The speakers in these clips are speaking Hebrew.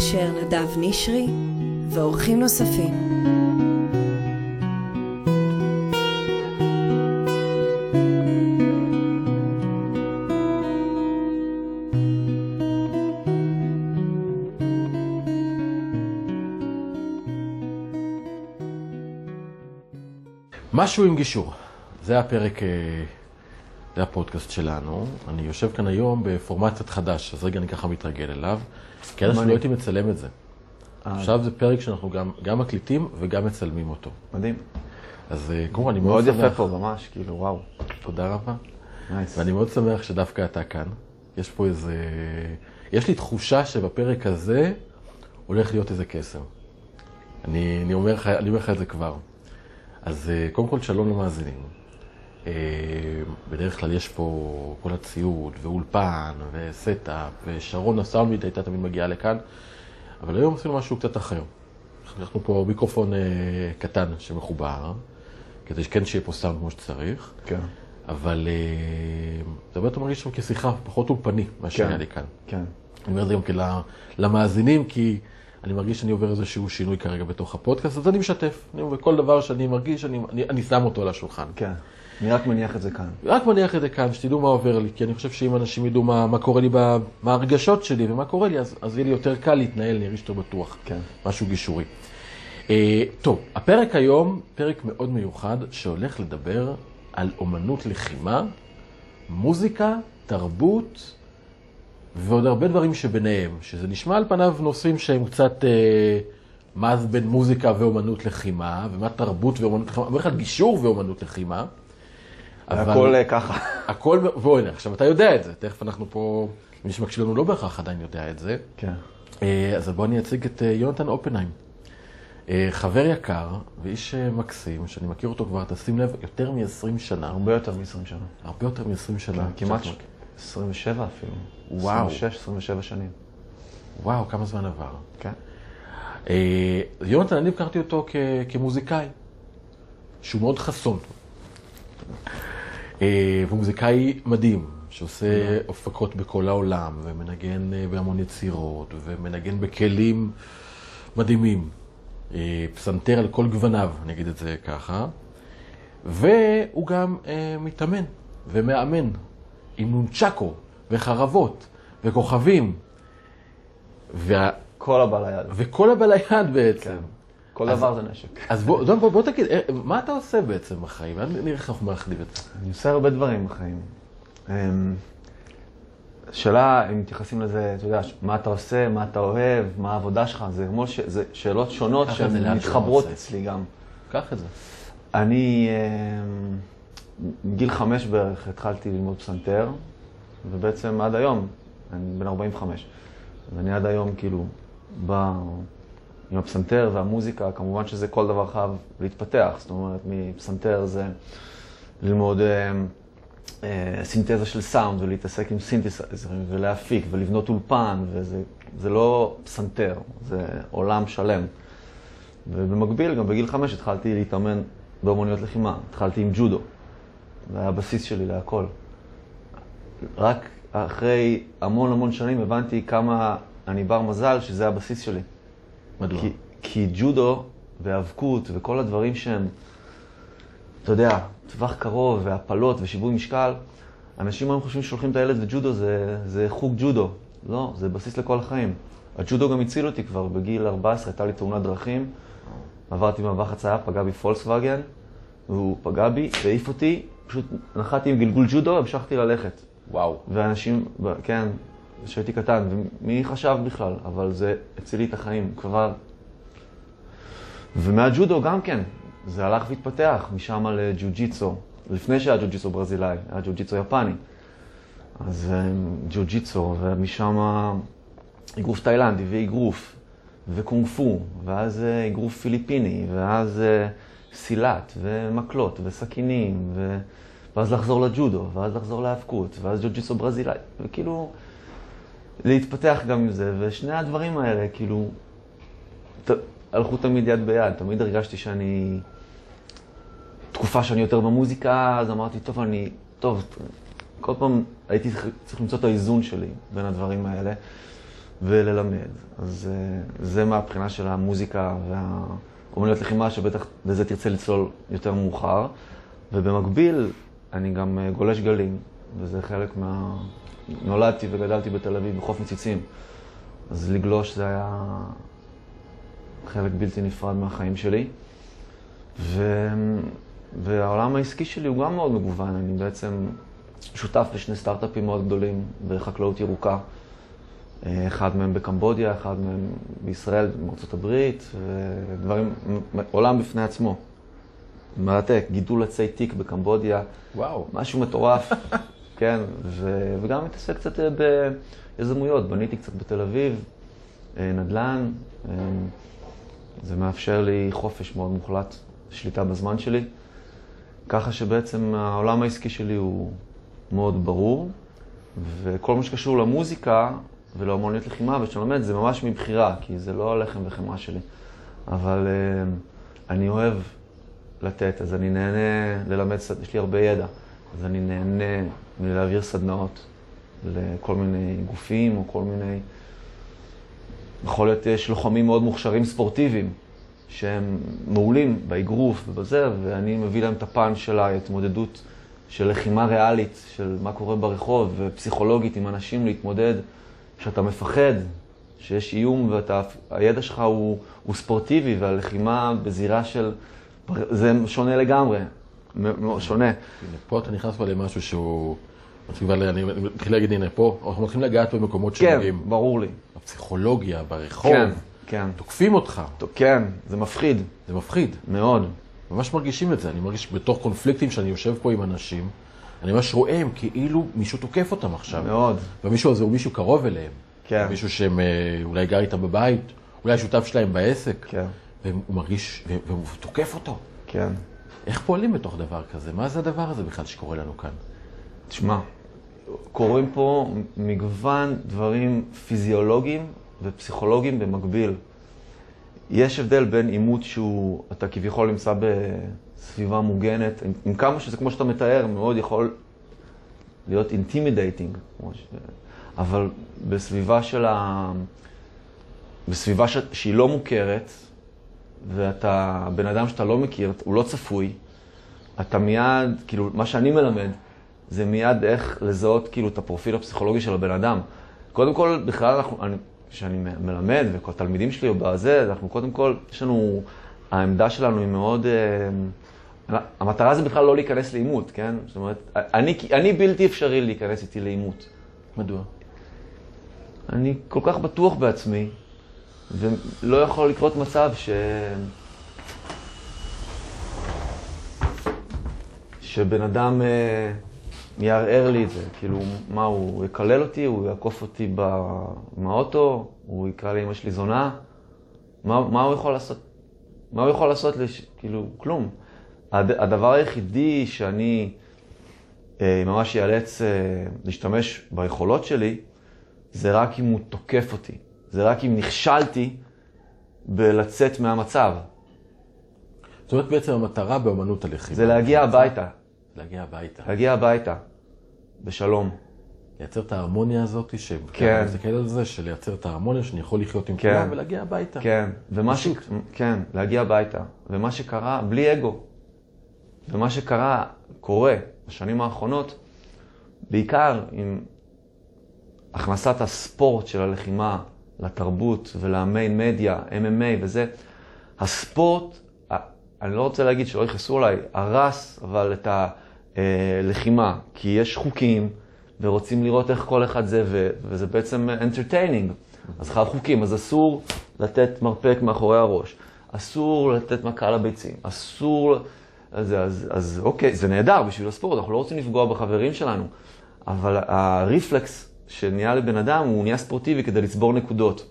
המגשר נדב נשרי ואורחים נוספים. משהו עם גישור. זה הפרק, אה, זה הפודקאסט שלנו. אני יושב כאן היום בפורמט קצת חדש, אז רגע אני ככה מתרגל אליו. כי עד עכשיו לא הייתי מצלם את זה. אה. עכשיו זה פרק שאנחנו גם, גם מקליטים וגם מצלמים אותו. מדהים. אז אה, קודם כל אני מאוד מאוד שמח. יפה פה, ממש, כאילו, וואו. תודה רבה. nice. ואני מאוד שמח שדווקא אתה כאן. יש פה איזה... יש לי תחושה שבפרק הזה הולך להיות איזה קסם. אני, אני, אומר, לך, אני אומר לך את זה כבר. אז אה, קודם כל שלום למאזינים. אה, בדרך כלל יש פה כל הציוד, ואולפן, וסטאף, ושרון הסאונדמנית הייתה תמיד מגיעה לכאן, אבל היום עשינו משהו קצת אחר. אנחנו פה מיקרופון אה, קטן שמחובר, כדי שכן שיהיה פה סאונד כמו שצריך. כן. אבל אה, זה הרבה יותר מרגיש שם כששיחה, פחות אולפני, מה שהיה לי כאן. כן. אני אומר את זה גם כן למאזינים, כי אני מרגיש שאני עובר איזשהו שינוי כרגע בתוך הפודקאסט, אז אני משתף. וכל דבר שאני מרגיש, אני, אני, אני שם אותו על השולחן. כן. אני רק מניח את זה כאן. רק מניח את זה כאן, שתדעו מה עובר לי, כי אני חושב שאם אנשים ידעו מה, מה קורה לי, ב, מה הרגשות שלי ומה קורה לי, אז, אז יהיה לי יותר קל להתנהל, אני ארגיש יותר בטוח. כן. משהו גישורי. אה, טוב, הפרק היום, פרק מאוד מיוחד, שהולך לדבר על אומנות לחימה, מוזיקה, תרבות, ועוד הרבה דברים שביניהם, שזה נשמע על פניו נושאים שהם קצת, אה, מה זה בין מוזיקה ואומנות לחימה, ומה תרבות ואומנות לחימה, אומר לך גישור ואומנות לחימה. אבל- הכל אה, ככה. הכל, והנה, עכשיו אתה יודע את זה, תכף אנחנו פה, מי שמקשיב לנו לא בהכרח עדיין יודע את זה. כן. אה, אז בואו אני אציג את אה, יונתן אופנהיים. חבר יקר ואיש מקסים, שאני מכיר אותו כבר, תשים לב, יותר מ-20 שנה. הרבה יותר מ-20 שנה. הרבה יותר מ-20 שנה. כן, כמעט שאנחנו- 27 אפילו. וואו. 26, 27 שנים. וואו, כמה זמן עבר. כן. יונתן, אני הכרתי אותו כ- כמוזיקאי, שהוא מאוד חסון. אה, והוא מוזיקאי מדהים, שעושה הופקות בכל העולם, ומנגן אה, בהמון יצירות, ומנגן בכלים מדהימים. אה, פסנתר על כל גווניו, אני אגיד את זה ככה. והוא גם אה, מתאמן ומאמן עם נונצ'קו וחרבות וכוכבים. וה... כל הבא ליד. וכל הבא ליד בעצם. כן. כל אז- דבר זה נשק. אז בוא, בוא, בוא, בוא תגיד, אה, מה אתה עושה בעצם בחיים? נראה איך אנחנו מאחדים את זה. אני עושה הרבה דברים בחיים. אמ, השאלה, אם מתייחסים לזה, אתה יודע, מה אתה עושה, מה אתה אוהב, מה העבודה שלך, זה כמו ש... זה שאלות שונות קח את זה לאן שהן שאתה מתחברות רוצה. אצלי גם. קח את זה. אני, אמ, מגיל חמש בערך התחלתי ללמוד פסנתר, ובעצם עד היום, אני בן 45, ואני עד היום כאילו בא עם הפסנתר והמוזיקה, כמובן שזה כל דבר חייב להתפתח, זאת אומרת, מפסנתר זה ללמוד אה, אה, סינתזה של סאונד ולהתעסק עם סינתסייזרים ולהפיק ולבנות אולפן, וזה זה לא פסנתר, זה עולם שלם. ובמקביל, גם בגיל חמש התחלתי להתאמן באמנויות לחימה. התחלתי עם ג'ודו. זה היה הבסיס שלי להכל. רק אחרי המון המון שנים הבנתי כמה אני בר מזל שזה הבסיס שלי. מדוע? כי, כי ג'ודו והאבקות וכל הדברים שהם, אתה יודע, טווח קרוב והפלות ושיווי משקל, אנשים היום חושבים ששולחים את הילד לג'ודו זה, זה חוג ג'ודו. לא, זה בסיס לכל החיים. הג'ודו גם הציל אותי כבר בגיל 14, הייתה לי תאונת דרכים, עברתי מעבר חצייה, פגע בי פולקסווגן, והוא פגע בי, והעיף אותי, פשוט נחתי עם גלגול ג'ודו, המשכתי ללכת. וואו. ואנשים, כן, כשהייתי קטן, ומי חשב בכלל, אבל זה הציל לי את החיים, כבר... ומהג'ודו גם כן, זה הלך והתפתח, משם לג'ו-ג'יצו, לפני שהיה ג'ו-ג'יצו ברזילאי, היה ג'ו-ג'יצו יפני. אז אה, ג'ו-ג'יצו, ומשם אגרוף תאילנדי ואגרוף, וקונג פו, ואז אה, אגרוף פיליפיני, ואז אה, סילת, ומקלות, וסכינים, ו... ואז לחזור לג'ודו, ואז לחזור להאבקות, ואז ג'ו-ג'יצו ברזילאי, וכאילו, להתפתח גם עם זה, ושני הדברים האלה, כאילו, ת, הלכו תמיד יד ביד, תמיד הרגשתי שאני, תקופה שאני יותר במוזיקה, אז אמרתי, טוב, אני, טוב, כל פעם הייתי צריך- למצוא את האיזון שלי בין הדברים האלה. וללמד. אז אה, זה מהבחינה של המוזיקה והאומנויות לחימה, שבטח לזה תרצה לצלול יותר מאוחר. ובמקביל, אני גם אה, גולש גלים, וזה חלק מה... נולדתי וגדלתי בתל אביב בחוף מציצים. אז לגלוש זה היה חלק בלתי נפרד מהחיים שלי. ו... והעולם העסקי שלי הוא גם מאוד מגוון. אני בעצם שותף לשני סטארט-אפים מאוד גדולים בחקלאות ירוקה. אחד מהם בקמבודיה, אחד מהם בישראל, בארצות הברית, ודברים, עולם בפני עצמו. מרתק, גידול עצי תיק בקמבודיה. וואו. משהו מטורף, כן, ו, וגם מתעסק קצת ביזמויות. בניתי קצת בתל אביב, נדל"ן. זה מאפשר לי חופש מאוד מוחלט, שליטה בזמן שלי. ככה שבעצם העולם העסקי שלי הוא מאוד ברור, וכל מה שקשור למוזיקה ולאמנויות לחימה, ושאני לומד, זה ממש מבחירה, כי זה לא הלחם וחמאה שלי. אבל אני אוהב לתת, אז אני נהנה ללמד, יש לי הרבה ידע, אז אני נהנה מלהעביר סדנאות לכל מיני גופים או כל מיני... יכול להיות יש לוחמים מאוד מוכשרים ספורטיביים, שהם מעולים באגרוף ובזה, ואני מביא להם את הפן של ההתמודדות של לחימה ריאלית, של מה קורה ברחוב, ופסיכולוגית עם אנשים להתמודד, שאתה מפחד, שיש איום והידע שלך הוא, הוא ספורטיבי, והלחימה בזירה של... זה שונה לגמרי, שונה. פה אתה נכנס כבר למשהו שהוא... אני מתחיל להגיד, הנה, פה, אנחנו מתחילים לגעת במקומות שנוגעים. כן, ברור לי. בפסיכולוגיה, ברחוב. כן, כן. תוקפים אותך. כן, זה מפחיד. זה מפחיד. מאוד. ממש מרגישים את זה. אני מרגיש בתוך קונפליקטים שאני יושב פה עם אנשים, אני ממש רואה הם כאילו מישהו תוקף אותם עכשיו. מאוד. והמישהו הזה הוא מישהו קרוב אליהם. כן. מישהו שהם אולי גר איתם בבית, אולי שותף שלהם בעסק. כן. והוא מרגיש, והוא תוקף אותו. כן. איך פועלים בתוך דבר כזה? מה זה הדבר הזה בכלל שקורה לנו כאן? תשמע, קורים פה מגוון דברים פיזיולוגיים ופסיכולוגיים במקביל. יש הבדל בין עימות שהוא, אתה כביכול נמצא בסביבה מוגנת, עם, עם כמה שזה, כמו שאתה מתאר, מאוד יכול להיות intimidating, אבל בסביבה של ה... בסביבה ש... שהיא לא מוכרת, ואתה בן אדם שאתה לא מכיר, הוא לא צפוי, אתה מיד, כאילו, מה שאני מלמד, זה מיד איך לזהות כאילו את הפרופיל הפסיכולוגי של הבן אדם. קודם כל, בכלל, אנחנו, אני, כשאני מלמד, וכל התלמידים שלי או בזה, אנחנו קודם כל, יש לנו, העמדה שלנו היא מאוד... אה, המטרה זה בכלל לא להיכנס לעימות, כן? זאת אומרת, אני, אני בלתי אפשרי להיכנס איתי לעימות. מדוע? אני כל כך בטוח בעצמי, ולא יכול לקרות מצב ש... שבן אדם אה, יערער לי את זה. כאילו, מה, הוא יקלל אותי? הוא יעקוף אותי מהאוטו? הוא יקרא לאמא שלי זונה? מה, מה הוא יכול לעשות? מה הוא יכול לעשות לי? כאילו, כלום. הד, הדבר היחידי שאני אה, ממש ייאלץ אה, להשתמש ביכולות שלי, זה רק אם הוא תוקף אותי. זה רק אם נכשלתי בלצאת מהמצב. זאת אומרת, בעצם המטרה באמנות הלחימה. זה להגיע הביתה. להגיע הביתה. להגיע הביתה, בשלום. לייצר את ההרמוניה הזאת, שכן. אני מסתכל על זה, של לייצר את ההרמוניה, שאני יכול לחיות עם כן. כולם ולהגיע הביתה. כן, ומה ש... כן, להגיע הביתה. ומה שקרה, בלי אגו. ומה שקרה, קורה בשנים האחרונות, בעיקר עם הכנסת הספורט של הלחימה לתרבות ולמיין מדיה, MMA וזה, הספורט, אני לא רוצה להגיד שלא יכעסו עליי, הרס אבל את הלחימה, כי יש חוקים ורוצים לראות איך כל אחד זה, וזה בעצם entertaining. אז חייב חוקים, אז אסור לתת מרפק מאחורי הראש, אסור לתת מכה לביצים, אסור... אז, אז, אז אוקיי, זה נהדר בשביל הספורט, אנחנו לא רוצים לפגוע בחברים שלנו, אבל הריפלקס שנהיה לבן אדם, הוא נהיה ספורטיבי כדי לצבור נקודות.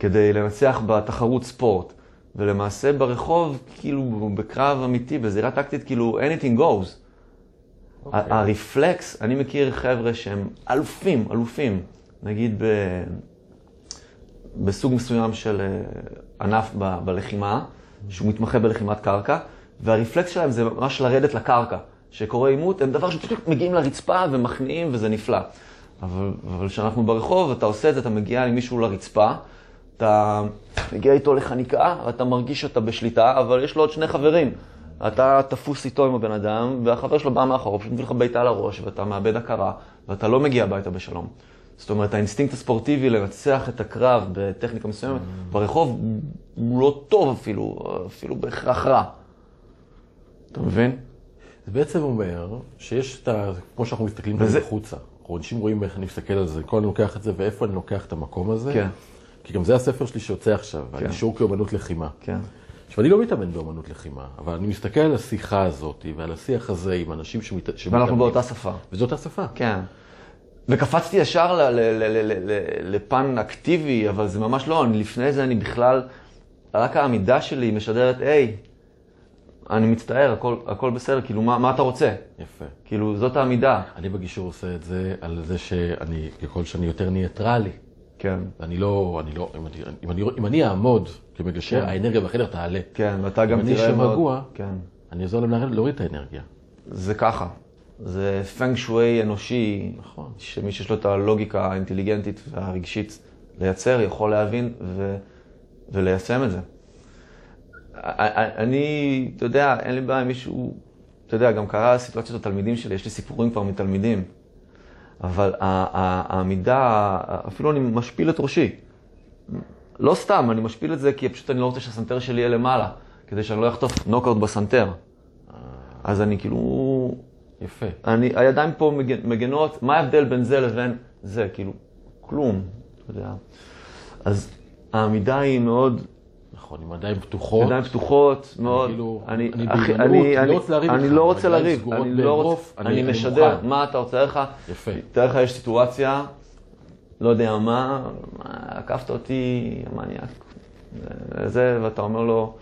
כדי לנצח בתחרות ספורט. ולמעשה ברחוב, כאילו בקרב אמיתי, בזירה טקטית, כאילו anything goes. Okay. אוקיי. הרפלקס, אני מכיר חבר'ה שהם אלופים, אלופים, נגיד ב... בסוג מסוים של אה, ענף ב... בלחימה, שהוא מתמחה בלחימת קרקע, והרפלקס שלהם זה ממש לרדת לקרקע. שקורה עימות, הם דבר שפשוט מגיעים לרצפה ומכניעים וזה נפלא. אבל אבל כשאנחנו ברחוב, אתה עושה את זה, אתה מגיע עם מישהו לרצפה, אתה מגיע איתו לחניקה, ואתה מרגיש שאתה בשליטה, אבל יש לו עוד שני חברים. אתה תפוס איתו עם הבן אדם, והחבר שלו בא מאחור, פשוט מביא לך בעיטה לראש, ואתה מאבד הכרה, ואתה לא מגיע הביתה בשלום. זאת אומרת, האינסטינקט הספורטיבי לנצח את הקרב בטכניקה מסוימת, ברחוב הוא לא טוב אפילו, אפילו בהכרח רע. אתה מבין? זה בעצם אומר שיש את ה... כמו שאנחנו מסתכלים וזה- וזה... החוצה. אנשים רואים איך אני מסתכל על זה, כל אני לוקח את זה, ואיפה אני לוקח את המקום הזה. כן. כי גם זה הספר שלי שיוצא עכשיו, כן. גישור כאומנות לחימה. כן. עכשיו, אני לא מתאמן באומנות לחימה, אבל אני מסתכל על השיחה הזאת ועל השיח הזה עם אנשים שמת... ואנחנו שמתאמנים. באותה שפה. וזאת אותה שפה. כן. וקפצתי ישר ל- ל- ל- ל- ל- לפן אקטיבי, אבל זה ממש לא, אני, לפני זה אני בכלל, רק העמידה שלי משדרת, היי, אני מצטער, הכל, הכל בסדר, כאילו, מה, מה אתה רוצה? יפה. כאילו, זאת העמידה. אני בגישור עושה את זה על זה שאני, ככל שאני יותר ניטרלי, כן. ואני לא, אני לא, אם אני, אם אני, אם אני אעמוד כמגשר, כן. האנרגיה בחדר תעלה. כן, ואתה גם אם אני תראה מאוד... שרגוע, כן. אני אעזור להם להוריד- את האנרגיה. זה ככה. זה פנג שווי אנושי, נכון. שמי שיש לו את הלוגיקה האינטליגנטית והרגשית לייצר, יכול להבין ו... וליישם את זה. אני, אתה יודע, אין לי בעיה עם מישהו, אתה יודע, גם קרה סיטואציות לתלמידים שלי, יש לי סיפורים כבר מתלמידים, אבל העמידה, אפילו אני משפיל את ראשי. לא סתם, אני משפיל את זה כי פשוט אני לא רוצה שהסנטר שלי יהיה למעלה, כדי שאני לא אחטוף נוקאוט בסנטר. אז אני כאילו, יפה. אני, הידיים פה מגן, מגנות, מה ההבדל בין זה לבין זה? כאילו, כלום, אתה יודע. אז העמידה היא מאוד, נכון, עם ידיים פתוחות. ידיים פתוחות, מאוד, כאילו, אני, אני אחי, בהימנעות, אני, אני לא רוצה לריב אני לא רוצה לריב, אני לא רוצה, אני- משדר. מה אתה רוצה לך? יפה. תאר לך, יש סיטואציה, לא יודע מה, עקפת אותי, מניאק, זה, ואתה אומר לו,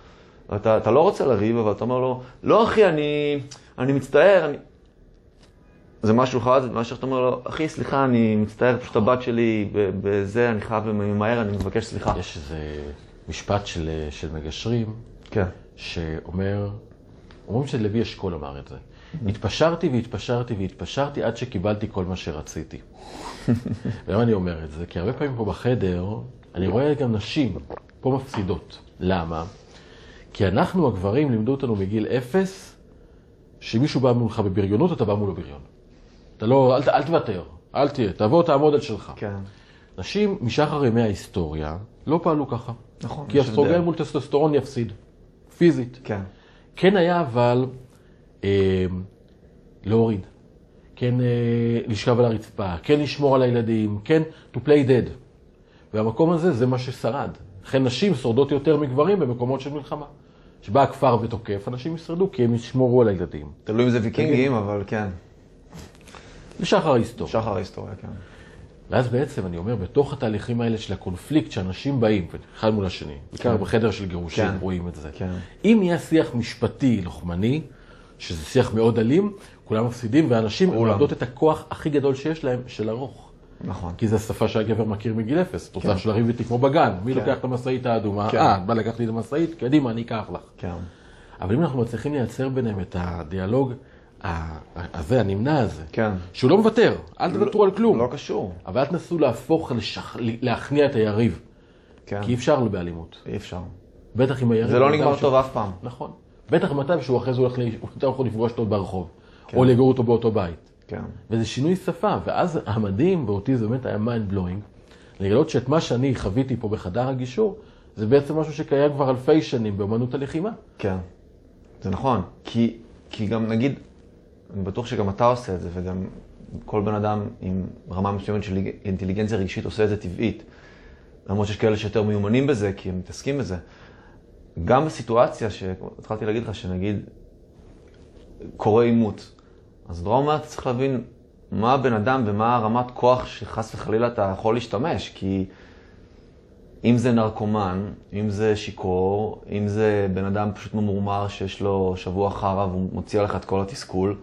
אתה, אתה לא רוצה לריב, אבל אתה אומר לו, לא אחי, אני, אני מצטער, אני... זה משהו אחד, מה שאתה אומר לו, אחי, סליחה, אני מצטער, פשוט הבת שלי בזה, אני חייב ממהר, אני מבקש סליחה. יש איזה משפט של, של מגשרים, כן. שאומר, אומרים שלוי אשכול אמר את זה. התפשרתי והתפשרתי והתפשרתי עד שקיבלתי כל מה שרציתי. ולמה אני אומר את זה? כי הרבה פעמים פה בחדר, אני רואה גם נשים פה מפסידות. למה? כי אנחנו הגברים לימדו אותנו מגיל אפס, שמישהו בא מולך בבריונות, אתה בא מולו בריון. אתה לא, אל, אל תוותר, אל תהיה, תבוא, תעמוד על שלך. כן. נשים משחר ימי ההיסטוריה לא פעלו ככה. נכון, כי אסטרוגן. מול טסטוסטרון יפסיד, פיזית. כן. כן היה אבל אה, להוריד, כן אה, לשכב על הרצפה, כן לשמור על הילדים, כן to play dead. והמקום הזה זה מה ששרד. לכן נשים שורדות יותר מגברים במקומות של מלחמה. כשבא הכפר ותוקף, אנשים ישרדו כי הם ישמורו על הילדים. תלוי אם זה ויקינגים, אבל כן. לשחר ההיסטוריה. שחר ההיסטוריה, כן. ואז בעצם אני אומר, בתוך התהליכים האלה של הקונפליקט, שאנשים באים, אחד מול השני, בעיקר בחדר של גירושים, כן. רואים את זה. כן. אם יהיה שיח משפטי לוחמני, שזה שיח מאוד אלים, כולם מפסידים, ואנשים כולם. מאבדות את הכוח הכי גדול שיש להם, של ארוך. נכון. כי זו השפה שהגבר מכיר מגיל אפס. את רוצה שלריב איתי כמו בגן, מי כן. לוקח את המשאית האדומה? כן. אה, את בא לקחת לי את המשאית? קדימה, אני אקח לך. כן. אבל אם אנחנו מצליחים לייצר ביניהם את הדיאלוג הזה, הנמנע הזה, כן. שהוא לא מוותר, אל תוותרו על כלום. לא קשור. אבל אל תנסו להפוך, לשכ... להכניע את היריב, כן. כי אי אפשר לו באלימות. אי אפשר. בטח אם היריב... זה לא נגמר טוב אף פעם. נכון. בטח מתי שהוא אחרי זה הולך, ל- הוא יותר יכול לפגוש אותו ברחוב, כן. או לגור אותו באותו בית. כן. וזה שינוי שפה, ואז המדהים, ואותי זה באמת היה mind blowing, לגלות שאת מה שאני חוויתי פה בחדר הגישור, זה בעצם משהו שקיים כבר אלפי שנים באמנות הלחימה. כן. זה נכון. כי, כי גם נגיד, אני בטוח שגם אתה עושה את זה, וגם כל בן אדם עם רמה מסוימת של אינטליגנציה רגשית עושה את זה טבעית. למרות שיש כאלה שיותר מיומנים בזה, כי הם מתעסקים בזה. גם בסיטואציה שהתחלתי להגיד לך, שנגיד, קורה עימות. אז דרור אומר, אתה צריך להבין מה הבן אדם ומה הרמת כוח שחס וחלילה אתה יכול להשתמש, כי אם זה נרקומן, אם זה שיכור, אם זה בן אדם פשוט ממורמר שיש לו שבוע חרא והוא מוציא עליך את כל התסכול,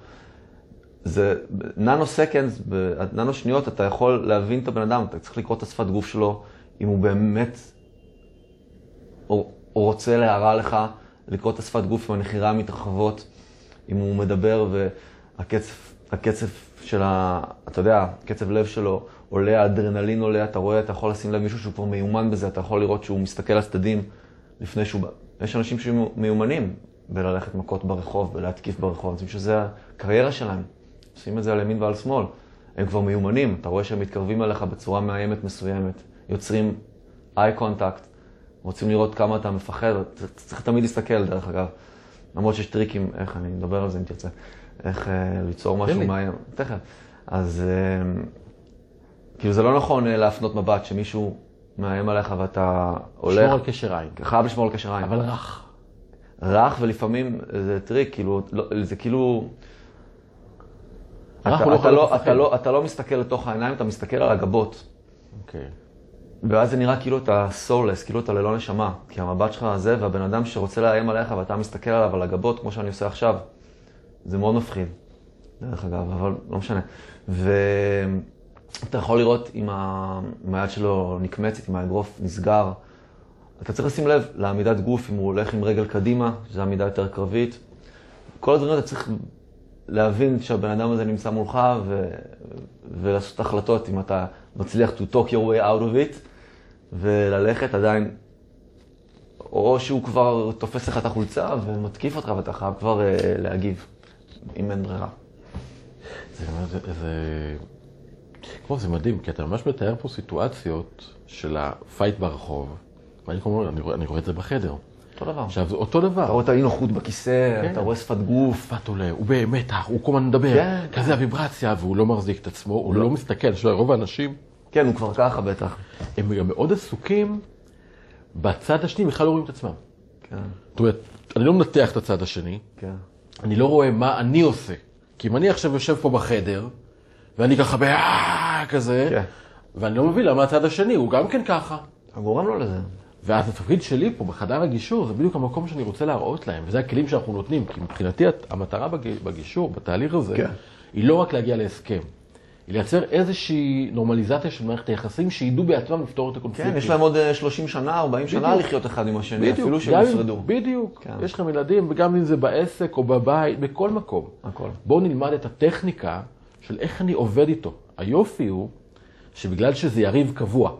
זה ננו סקנדס, בננו שניות אתה יכול להבין את הבן אדם, אתה צריך לקרוא את השפת גוף שלו, אם הוא באמת או רוצה להרע לך, לקרוא את השפת גוף עם הנחירה מתרחבות, אם הוא מדבר והקצב הקצב של ה... אתה יודע, קצב לב שלו עולה, האדרנלין עולה, אתה רואה, אתה יכול לשים לב מישהו שהוא כבר מיומן בזה, אתה יכול לראות שהוא מסתכל על צדדים לפני שהוא... בא. יש אנשים שמיומנים בללכת מכות ברחוב, בלהתקיף ברחוב, זה שזה הקריירה שלהם. עושים את זה על ימין ועל שמאל. הם כבר מיומנים, אתה רואה שהם מתקרבים אליך בצורה מאיימת מסוימת, יוצרים eye contact, רוצים לראות כמה אתה מפחד, צריך תמיד להסתכל דרך אגב. למרות שיש טריקים, איך, אני אדבר על זה אם תרצה, איך אה, ליצור משהו מאיים. תכף. אז אה, כאילו זה לא נכון אה, להפנות מבט שמישהו מאיים עליך ואתה הולך... לשמור על קשר עין. חייב לשמור על קשר עין. אבל רך. רך ולפעמים זה טריק, כאילו, לא, זה כאילו... לא לא, לא, אתה לא מסתכל לתוך העיניים, אתה מסתכל על הגבות. אוקיי. ואז זה נראה כאילו אתה סולס, כאילו אתה ללא נשמה. כי המבט שלך זה, והבן אדם שרוצה לאיים עליך ואתה מסתכל עליו על הגבות, כמו שאני עושה עכשיו, זה מאוד מפחיד, דרך אגב, אבל לא משנה. ואתה יכול לראות אם ה- אם היד שלו נקמצת, אם האגרוף נסגר. אתה צריך לשים לב לעמידת גוף, אם הוא הולך עם רגל קדימה, שזו עמידה יותר קרבית. כל הדברים אתה צריך להבין שהבן אדם הזה נמצא מולך ו... ולעשות החלטות אם אתה מצליח to talk your way out of it וללכת עדיין, או שהוא כבר תופס לך את החולצה ומתקיף אותך ואתה חייב כבר אה, להגיב, אם אין ברירה. זה, זה, זה, כמו, זה מדהים, כי אתה ממש מתאר פה סיטואציות של הפייט ברחוב, ואני כמו, אני, אני רואה את זה בחדר. אותו דבר. עכשיו, זה אותו דבר. אתה רואה את האי נוחות בכיסא, כן. אתה רואה שפת גוף. פת עולה, הוא במתח, הוא כל הזמן מדבר, כן, כזה הוויברציה, והוא לא מחזיק את עצמו, הוא לא מסתכל, אתה יודע, רוב האנשים, כן, הוא כבר ככה בטח. הם גם מאוד עסוקים בצד השני, בכלל לא רואים את עצמם. כן, זאת אומרת, אני לא מנתח את הצד השני, כן. אני לא רואה מה אני עושה. כי אם אני עכשיו יושב פה בחדר, ואני ככה באה כזה, כן. ואני לא מבין למה הצד השני, הוא גם כן ככה. אתה גורם לו לזה. ואז התפקיד שלי פה בחדר הגישור, זה בדיוק המקום שאני רוצה להראות להם, וזה הכלים שאנחנו נותנים, כי מבחינתי המטרה בג- בגישור, בתהליך הזה, כן. היא לא רק להגיע להסכם, היא לייצר איזושהי נורמליזציה של מערכת היחסים, שידעו בעצמם לפתור את הקונפליקטים. כן, יש להם עוד אה, 30 שנה, 40 שנה בדיוק. לחיות אחד עם השני, אפילו גם שהם נפרדו. בדיוק, כן. יש לכם ילדים, וגם אם זה בעסק או בבית, בכל מקום. הכל. בואו נלמד את הטכניקה של איך אני עובד איתו. היופי הוא שבגלל שזה יריב קבוע,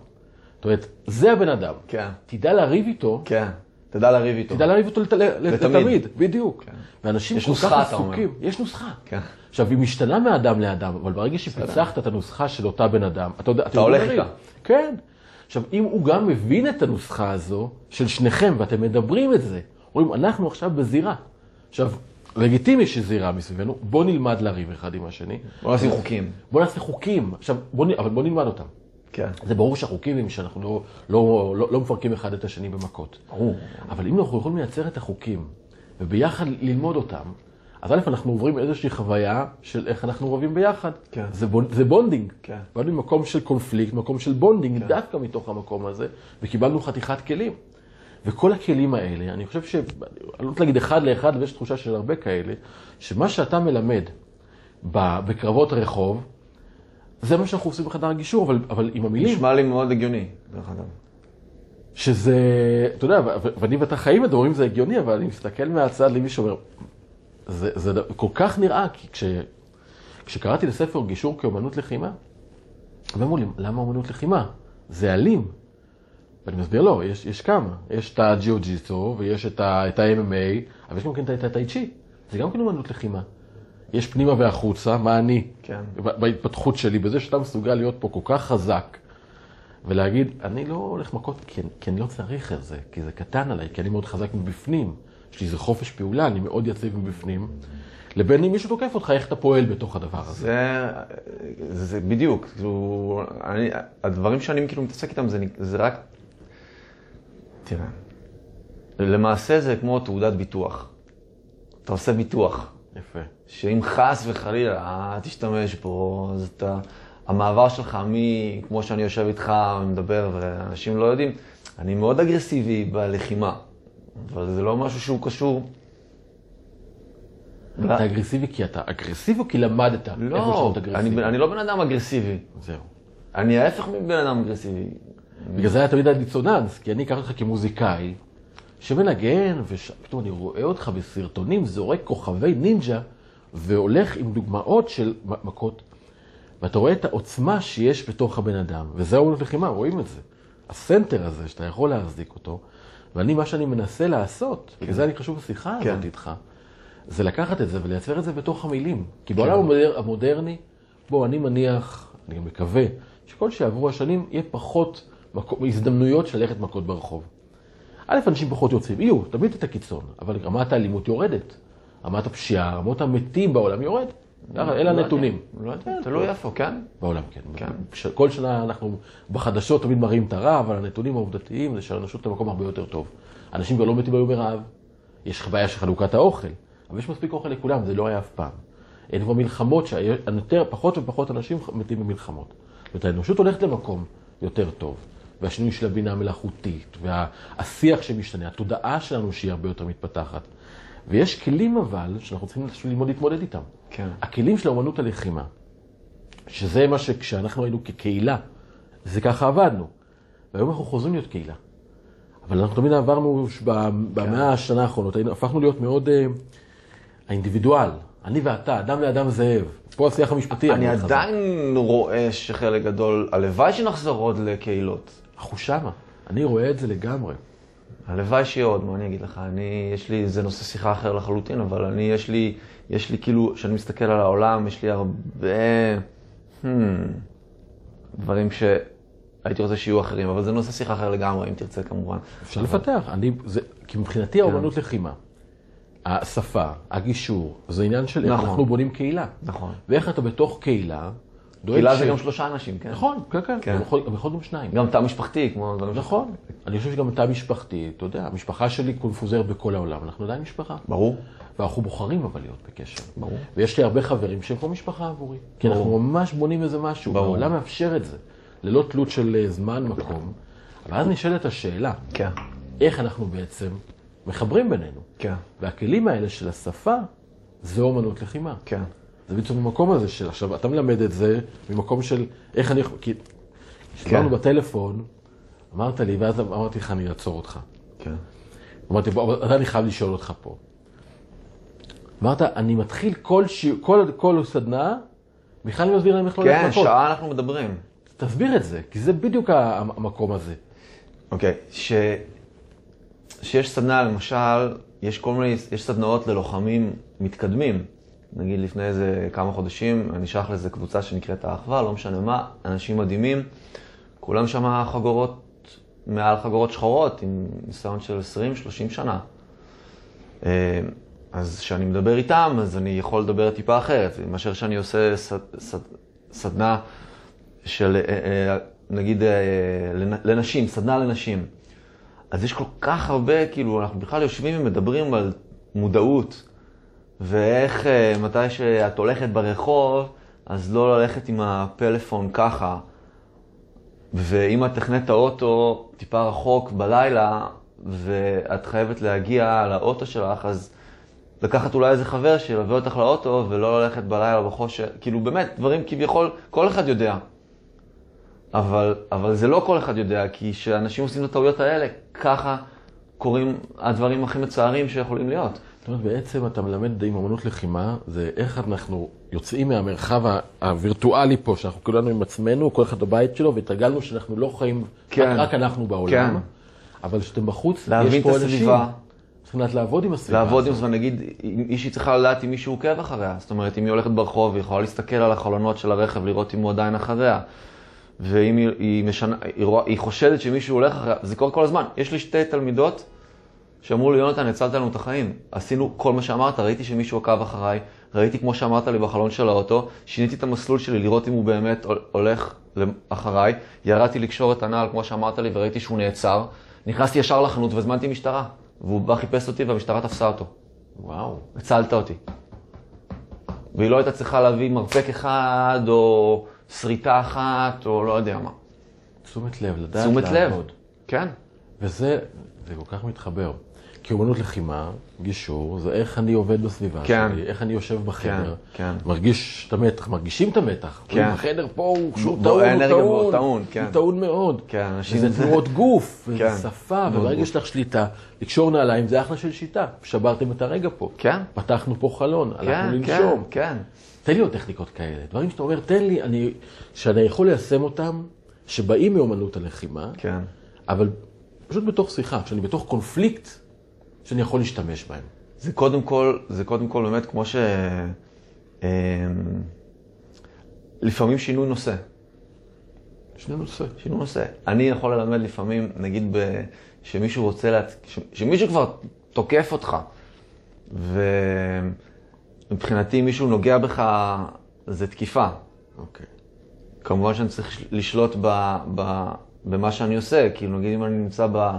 זאת אומרת, זה הבן אדם, כן, תדע לריב איתו, כן. תדע לריב איתו. תדע לריב איתו לת- לתמיד. בדיוק. כן. ואנשים יש כל נוסחה, כך אתה אומר. עסוקים, יש נוסחה. כן. עכשיו, היא משתנה מאדם לאדם, אבל ברגע שפיצחת את הנוסחה של אותה בן אדם, אתה יודע, אתה יודע הולך. איתה. כן. עכשיו, אם הוא גם מבין את הנוסחה הזו של שניכם, ואתם מדברים את זה, אומרים, אנחנו עכשיו בזירה. עכשיו, לגיטימי שזירה מסביבנו, בוא נלמד לריב אחד עם השני. בוא נשים חוקים. בוא נעשה חוקים. עכשיו, בוא, אבל בוא נלמד אותם. כן. זה ברור שהחוקים הם שאנחנו לא, לא, לא, לא מפרקים אחד את השני במכות. ברור. אבל אם אנחנו יכולים לייצר את החוקים וביחד ללמוד אותם, אז א', אנחנו עוברים איזושהי חוויה של איך אנחנו רבים ביחד. כן. זה, bon, זה bonding. כן. באנו ממקום של קונפליקט, מקום של bonding, דווקא מתוך המקום הזה, וקיבלנו חתיכת כלים. וכל הכלים האלה, אני חושב ש... אני לא רוצה להגיד אחד לאחד, ויש תחושה של הרבה כאלה, שמה שאתה מלמד בקרבות רחוב, זה מה שאנחנו עושים בחדר הגישור, אבל, אבל עם המילים. נשמע לי מאוד הגיוני, דרך אגב. שזה, אתה יודע, ואני ואתה חיים את זה, אומרים זה הגיוני, אבל אני מסתכל מהצד למי שאומר, זה, זה כל כך נראה, כי כש, כשקראתי לספר גישור כאומנות לחימה, ואמרו לי, למה אומנות לחימה? זה אלים. ואני מסביר, לא, יש, יש כמה. יש את הג'יוג'יטו, ויש את ה-MMA, אבל יש גם כן את הטאי צ'י. זה גם כן אומנות לחימה. יש פנימה והחוצה, מה אני, כן. בהתפתחות שלי, בזה שאתה מסוגל להיות פה כל כך חזק, ולהגיד, אני לא הולך מכות כי, כי אני לא צריך את זה, כי זה קטן עליי, כי אני מאוד חזק מבפנים, יש לי איזה חופש פעולה, אני מאוד יציב מבפנים, לבין אם מישהו תוקף אותך, איך אתה פועל בתוך הדבר הזה. זה, זה, זה בדיוק, כאילו, אני, הדברים שאני כאילו מתעסק איתם זה, זה רק, תראה, למעשה זה כמו תעודת ביטוח. אתה עושה ביטוח, יפה. שאם חס וחלילה תשתמש בו, אז אתה, המעבר שלך מ... כמו שאני יושב איתך ומדבר ואנשים לא יודעים, אני מאוד אגרסיבי בלחימה, אבל זה לא משהו שהוא קשור. אתה אגרסיבי כי אתה אגרסיבי או כי למדת לא, להיות אגרסיבי? אני, אני לא בן אדם אגרסיבי. זהו. אני ההפך מבן אדם אגרסיבי. בגלל זה היה תמיד הדיסוננס, כי אני אקח אותך כמוזיקאי, שמנגן, ופתאום אני רואה אותך בסרטונים, זורק כוכבי נינג'ה, והולך עם דוגמאות של מכות, ואתה רואה את העוצמה שיש בתוך הבן אדם, וזה האומנות לחימה, רואים את זה. הסנטר הזה, שאתה יכול להחזיק אותו, ואני, מה שאני מנסה לעשות, כן. וזה אני חשוב בשיחה כן. הזאת איתך, זה לקחת את זה ולייצר את זה בתוך המילים. כי בעולם כן. המודר, המודרני, בוא, אני מניח, אני גם מקווה, שכל שיעברו השנים יהיה פחות מקו, הזדמנויות של ללכת מכות ברחוב. א', אנשים פחות יוצאים, יהיו, תמיד את הקיצון, אבל רמת האלימות יורדת. רמת הפשיעה, רמות המתים בעולם יורד. אלה הנתונים. לא יודע, תלוי איפה, כן? בעולם, כן. כן. כל שנה אנחנו בחדשות תמיד מראים את הרע, אבל הנתונים העובדתיים זה שהאנושות במקום הרבה יותר טוב. אנשים כבר לא מתים היום מרעב, יש בעיה של חלוקת האוכל, אבל יש מספיק אוכל לכולם, זה לא היה אף פעם. אין כבר מלחמות, שיותר, פחות ופחות אנשים מתים במלחמות. זאת אומרת, האנושות הולכת למקום יותר טוב. והשינוי של הבינה המלאכותית, והשיח שמשתנה, התודעה שלנו שהיא הרבה יותר מתפתחת. ויש כלים אבל, שאנחנו צריכים ללמוד להתמודד איתם. כן. הכלים של האומנות הלחימה, שזה מה שכשאנחנו היינו כקהילה, זה ככה עבדנו. והיום אנחנו חוזרים להיות קהילה. אבל אנחנו תמיד עברנו במאה כן. השנה האחרונות, הפכנו להיות מאוד uh, האינדיבידואל. אני ואתה, אדם לאדם זאב. פה השיח המשפטי. אני עדיין רואה שחלק גדול, הלוואי שנחזור עוד לקהילות. אנחנו שמה. אני רואה את זה לגמרי. הלוואי שיהיה עוד, מה אני אגיד לך? אני, יש לי, זה נושא שיחה אחר לחלוטין, אבל אני, יש לי, יש לי כאילו, כשאני מסתכל על העולם, יש לי הרבה hmm, דברים שהייתי רוצה שיהיו אחרים, אבל זה נושא שיחה אחר לגמרי, אם תרצה כמובן. אפשר לפתח, אני, זה, כי מבחינתי כן. האומנות לחימה, השפה, הגישור, זה עניין של איך נכון. אנחנו בונים קהילה. נכון. ואיך אתה בתוך קהילה, קהילה זה גם שלושה אנשים, כן? נכון, כן, כן. כן. יכול גם שניים. גם תא משפחתי, כמו... נכון. אני חושב שגם תא משפחתי, אתה יודע, המשפחה שלי קונפוזרת בכל העולם, אנחנו עדיין משפחה. ברור. ואנחנו בוחרים אבל להיות בקשר. ברור. ויש לי הרבה חברים שהם כמו משפחה עבורי. כי אנחנו ממש בונים איזה משהו. ברור. העולם מאפשר את זה, ללא תלות של אה, זמן, מקום. אבל אז נשאלת השאלה, כן. איך אנחנו בעצם מחברים בינינו. כן. והכלים האלה של השפה, זה אומנות לחימה. כן. זה בעצם במקום הזה של, עכשיו, אתה מלמד את זה ממקום של איך אני, כי כשדיברנו כן. בטלפון, אמרת לי, ואז אמרתי לך, אני אעצור אותך. כן. אמרתי, בוא, אני חייב לשאול אותך פה. אמרת, אני מתחיל כל, ש... כל, כל סדנה, בכלל אני מסביר להם איך לא כן, לחכות. כן, שעה אנחנו מדברים. תסביר את זה, כי זה בדיוק המקום הזה. אוקיי, ש... שיש סדנה, למשל, יש כל מיני, יש סדנאות ללוחמים מתקדמים. נגיד לפני איזה כמה חודשים, אני שייך לאיזה קבוצה שנקראת האחווה, לא משנה מה, אנשים מדהימים, כולם שם חגורות, מעל חגורות שחורות, עם ניסיון של 20-30 שנה. אה, אז כשאני מדבר איתם, אז אני יכול לדבר טיפה אחרת, מאשר שאני עושה סד, סד, סדנה של, אה, אה, נגיד, לנשים, סדנה לנשים. אז יש כל כך הרבה, כאילו, אנחנו בכלל יושבים ומדברים על מודעות, ואיך אה, מתי שאת הולכת ברחוב, אז לא ללכת עם הפלאפון ככה. ואם את תכנת את האוטו טיפה רחוק בלילה, ואת חייבת להגיע לאוטו שלך, אז לקחת אולי איזה חבר שילווה אותך לאוטו, ולא ללכת בלילה בחושך. כאילו באמת, דברים כביכול, כל אחד יודע. אבל, אבל זה לא כל אחד יודע, כי כשאנשים עושים את הטעויות האלה, ככה קורים הדברים הכי מצערים שיכולים להיות. זאת אומרת, בעצם אתה מלמד עם אמנות לחימה, זה איך אנחנו יוצאים מהמרחב הווירטואלי פה, שאנחנו כולנו עם עצמנו, כל אחד בבית שלו, והתרגלנו שאנחנו לא חיים, כן. רק אנחנו בעולם, כן. אבל כשאתם בחוץ, יש פה אנשים. צריכים לדעת לעבוד עם הסביבה. לעבוד עם זה, נגיד, מישהי צריכה לדעת אם מישהו עוקב אחריה. זאת אומרת, אם היא הולכת ברחוב, היא יכולה להסתכל על החלונות של הרכב, לראות אם הוא עדיין אחריה. ואם היא, היא, משנה, היא, היא חושדת שמישהו הולך אחריה, זה קורה כל הזמן. יש לי שתי תלמידות שאמרו לי, יונתן, הצלת לנו את החיים. עשינו כל מה שאמרת, ראיתי שמישהו עקב אחריי, ראיתי כמו שאמרת לי בחלון של האוטו, שיניתי את המסלול שלי לראות אם הוא באמת הולך אחריי, ירדתי לקשור את הנעל כמו שאמרת לי וראיתי שהוא נעצר, נכנסתי ישר לחנות והזמנתי משטרה, והוא בא חיפש אותי והמשטרה תפסה אותו. וואו. הצלת אותי. והיא לא הייתה צריכה להביא מרפק אחד או שריטה אחת או לא יודע מה. תשומת לב, לדעת לעבוד. לב, כן. וזה, זה כל כך מתחבר. כי אומנות לחימה, גישור, זה איך אני עובד בסביבה כן. שלי, איך אני יושב בחדר, כן. מרגיש את המתח, מרגישים את המתח. כן. החדר פה הוא שהוא בו- טעון, הוא האנרגיה בו טעון, טעון, כן. הוא טעון מאוד. כן, אנשים- וזה תנועות גוף, וזה כן. שפה, וברגע גוף. שיש לך שליטה, לקשור נעליים זה אחלה של שיטה. שברתם את הרגע פה. כן. פתחנו פה חלון, כן, הלכנו כן, לנשום. כן. תן לי עוד טכניקות כאלה. דברים שאתה אומר, תן לי, אני, שאני יכול ליישם אותם, שבאים מאומנות הלחימה, כן. אבל פשוט בתוך שיחה, כשאני בתוך קונפליקט, שאני יכול להשתמש בהם. זה קודם כל, זה קודם כל באמת כמו ש... אמ, לפעמים שינוי נושא. שני נושא. שינוי נושא. אני יכול ללמד לפעמים, נגיד, ב... שמישהו רוצה, לה... ש... שמישהו כבר תוקף אותך, ומבחינתי אם מישהו נוגע בך, זה תקיפה. אוקיי. כמובן שאני צריך לשלוט ב... ב... במה שאני עושה, כאילו נגיד אם אני נמצא ב...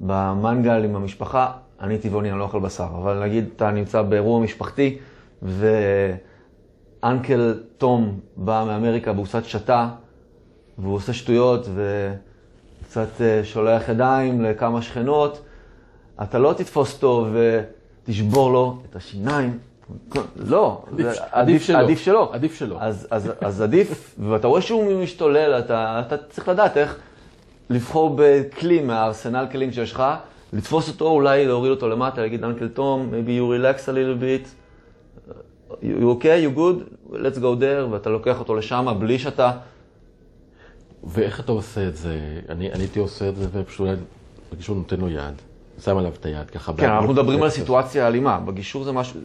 במנגל עם המשפחה, אני טבעוני, אני לא אוכל בשר, אבל נגיד אתה נמצא באירוע משפחתי, ואנקל תום בא מאמריקה והוא קצת שתה, והוא עושה שטויות וקצת אה, שולח ידיים לכמה שכנות, אתה לא תתפוס אותו ותשבור לו את השיניים. לא, עדיף- זה- עדיף שלא. עדיף שלא. עדיף שלא. אז, אז, אז עדיף, ואתה רואה שהוא משתולל, אתה, אתה צריך לדעת איך לבחור בכלי מהארסנל כלים שיש לך, לתפוס אותו, אולי להוריד אותו למטה, להגיד, אנקל תום, maybe you relax a little bit, you okay, you good, let's go there, ואתה לוקח אותו לשם בלי שאתה... ואיך אתה עושה את זה? אני אני הייתי עושה את זה ופשוט בגישור נותן לו יד, שם עליו את היד ככה. כן, אנחנו מדברים על. סיטואציה אלימה, בגישור זה משהו,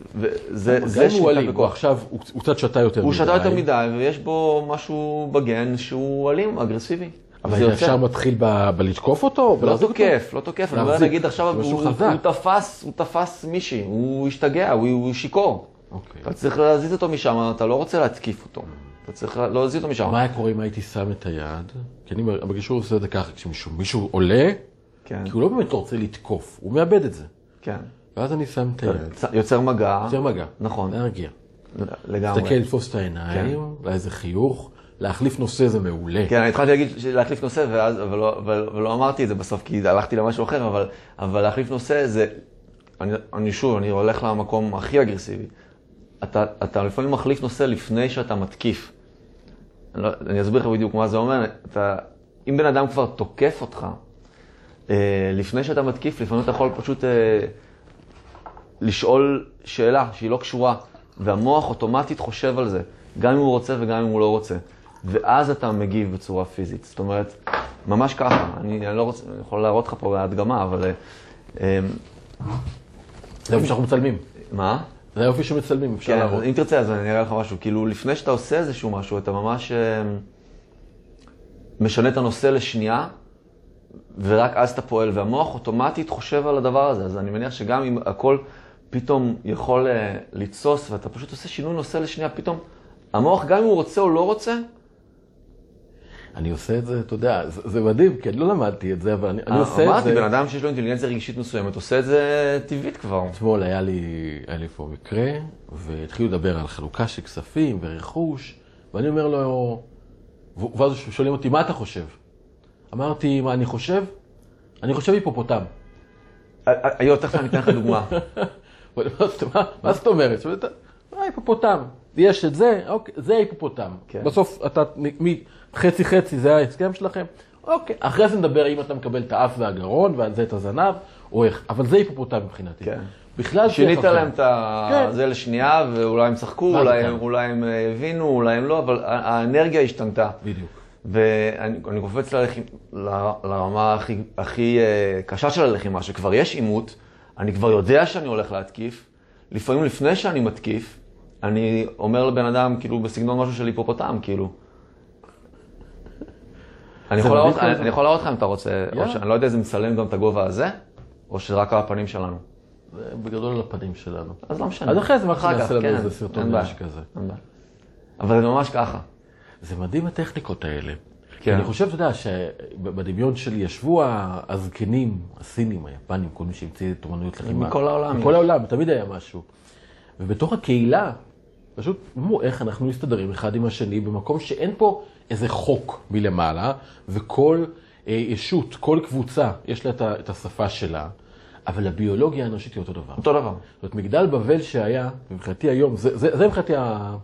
זה הוא שליטה בכוח. עכשיו, הוא קצת שתה יותר מדי. הוא שתה יותר מדי, ויש בו משהו בגן שהוא אלים, אגרסיבי. אבל זה ישר מתחיל בלתקוף אותו? לא? תוקף, לא תוקף. אני אומר. נגיד עכשיו, הוא תפס, הוא תפס מישהי, הוא השתגע, הוא- שיכור. אוקיי. אתה צריך להזיז אותו משם, אתה לא רוצה להתקיף אותו. אתה צריך להזיז אותו משם. מה היה קורה אם הייתי שם את היד? כי אני בגישור עושה את זה ככה, כשמישהו מישהו עולה, כן, כי הוא לא באמת רוצה לתקוף, הוא מאבד את זה. כן. ואז אני שם את היד, יוצר מגע. יוצר מגע. נכון, להרגיע. לגמרי. תסתכל, לתפוס את העיניים, אולי איזה חיוך, להחליף נושא זה מעולה. כן, אני התחלתי להגיד להחליף נושא, ואז, אבל, לא, אבל, אבל לא אמרתי את זה בסוף, כי הלכתי למשהו אחר, אבל, אבל להחליף נושא זה, אני, אני שוב, אני הולך למקום הכי אגרסיבי. אתה, אתה לפעמים מחליף נושא לפני שאתה מתקיף. אני, לא, אני אסביר לך בדיוק מה זה אומר. אתה, אם בן אדם כבר תוקף אותך, אה, לפני שאתה מתקיף, לפעמים אתה יכול פשוט אה, לשאול שאלה שהיא לא קשורה, והמוח אוטומטית חושב על זה, גם אם הוא רוצה וגם אם הוא לא רוצה. ואז אתה מגיב בצורה פיזית. זאת אומרת, ממש ככה. אני, אני לא רוצה, אני יכול להראות לך פה בהדגמה, אבל... אה, אה, זה איפה שאנחנו מצלמים. מה? זה היופי שמצלמים, אפשר כן, להראות. אם תרצה, אז אני אראה לך משהו. כאילו, לפני שאתה עושה איזשהו משהו, אתה ממש אה, משנה את הנושא לשנייה, ורק אז אתה פועל, והמוח אוטומטית חושב על הדבר הזה. אז אני מניח שגם אם הכל פתאום יכול אה, לתסוס, ואתה פשוט עושה שינוי נושא לשנייה, פתאום המוח, גם אם הוא רוצה או לא רוצה, אני עושה את זה, אתה יודע, זה זה מדהים, כי אני לא למדתי את זה, אבל אני אני עושה את אה, אמרתי, זה. בן אדם שיש לו אינטליגנציה רגשית מסוימת, עושה את זה טבעית כבר. אתמול היה לי, היה לי פה מקרה, והתחילו לדבר על חלוקה של כספים ורכוש, ואני אומר לו, ואז שואלים אותי, מה אתה חושב? אמרתי, מה אני חושב? אני חושב היפופוטם. היום, תכף אני אתן לך דוגמה. מה זאת- מה- מה אומרת? אה, היפופוטם. יש את זה, אוקיי, זה היפופוטם. כן. בסוף אתה, חצי חצי זה ההסכם שלכם, אוקיי. אחרי זה נדבר אם אתה מקבל את האף והגרון, ועל זה את הזנב, או איך, אבל זה היפופוטם מבחינתי. כן. בכלל שינית. להם את כן. זה לשנייה, ואולי הם צחקו, זה אולי? הם- אולי הם אה, הבינו, אולי הם לא, אבל האנרגיה השתנתה. בדיוק. ואני אני קופץ ללחימה, לרמה הכי, הכי אה, קשה של הלחימה, שכבר יש עימות, אני כבר יודע שאני הולך להתקיף. לפעמים לפני שאני מתקיף, אני אומר לבן אדם, כאילו, בסגנון משהו של היפופוטם, כאילו. אני יכול, להראות, אני. אני לך אם אתה רוצה. שאני לא יודע אם זה מצלם גם את הגובה הזה, או שזה רק על הפנים שלנו. בגדול על הפנים שלנו. אז לא משנה. אז אחרי זה כך, נעשה לנו כן, איזה סרטון נשק כזה. אבל זה ממש ככה. זה מדהים הטכניקות האלה. כן. אני חושב, אתה יודע, שבדמיון שלי ישבו הזקנים, הסינים, היפנים, כל מי שהמציא את תורנויות לחימה. מכל העולם מכל יש. העולם, תמיד היה משהו. ובתוך הקהילה, פשוט אמרו איך אנחנו מסתדרים אחד עם השני במקום שאין פה איזה חוק מלמעלה, וכל אה, ישות, כל קבוצה, יש לה את ה- את השפה שלה. אבל הביולוגיה האנושית היא אותו דבר. אותו דבר. זאת אומרת, מגדל בבל שהיה, מבחינתי היום, זה, זה, זה מבחינתי, ה...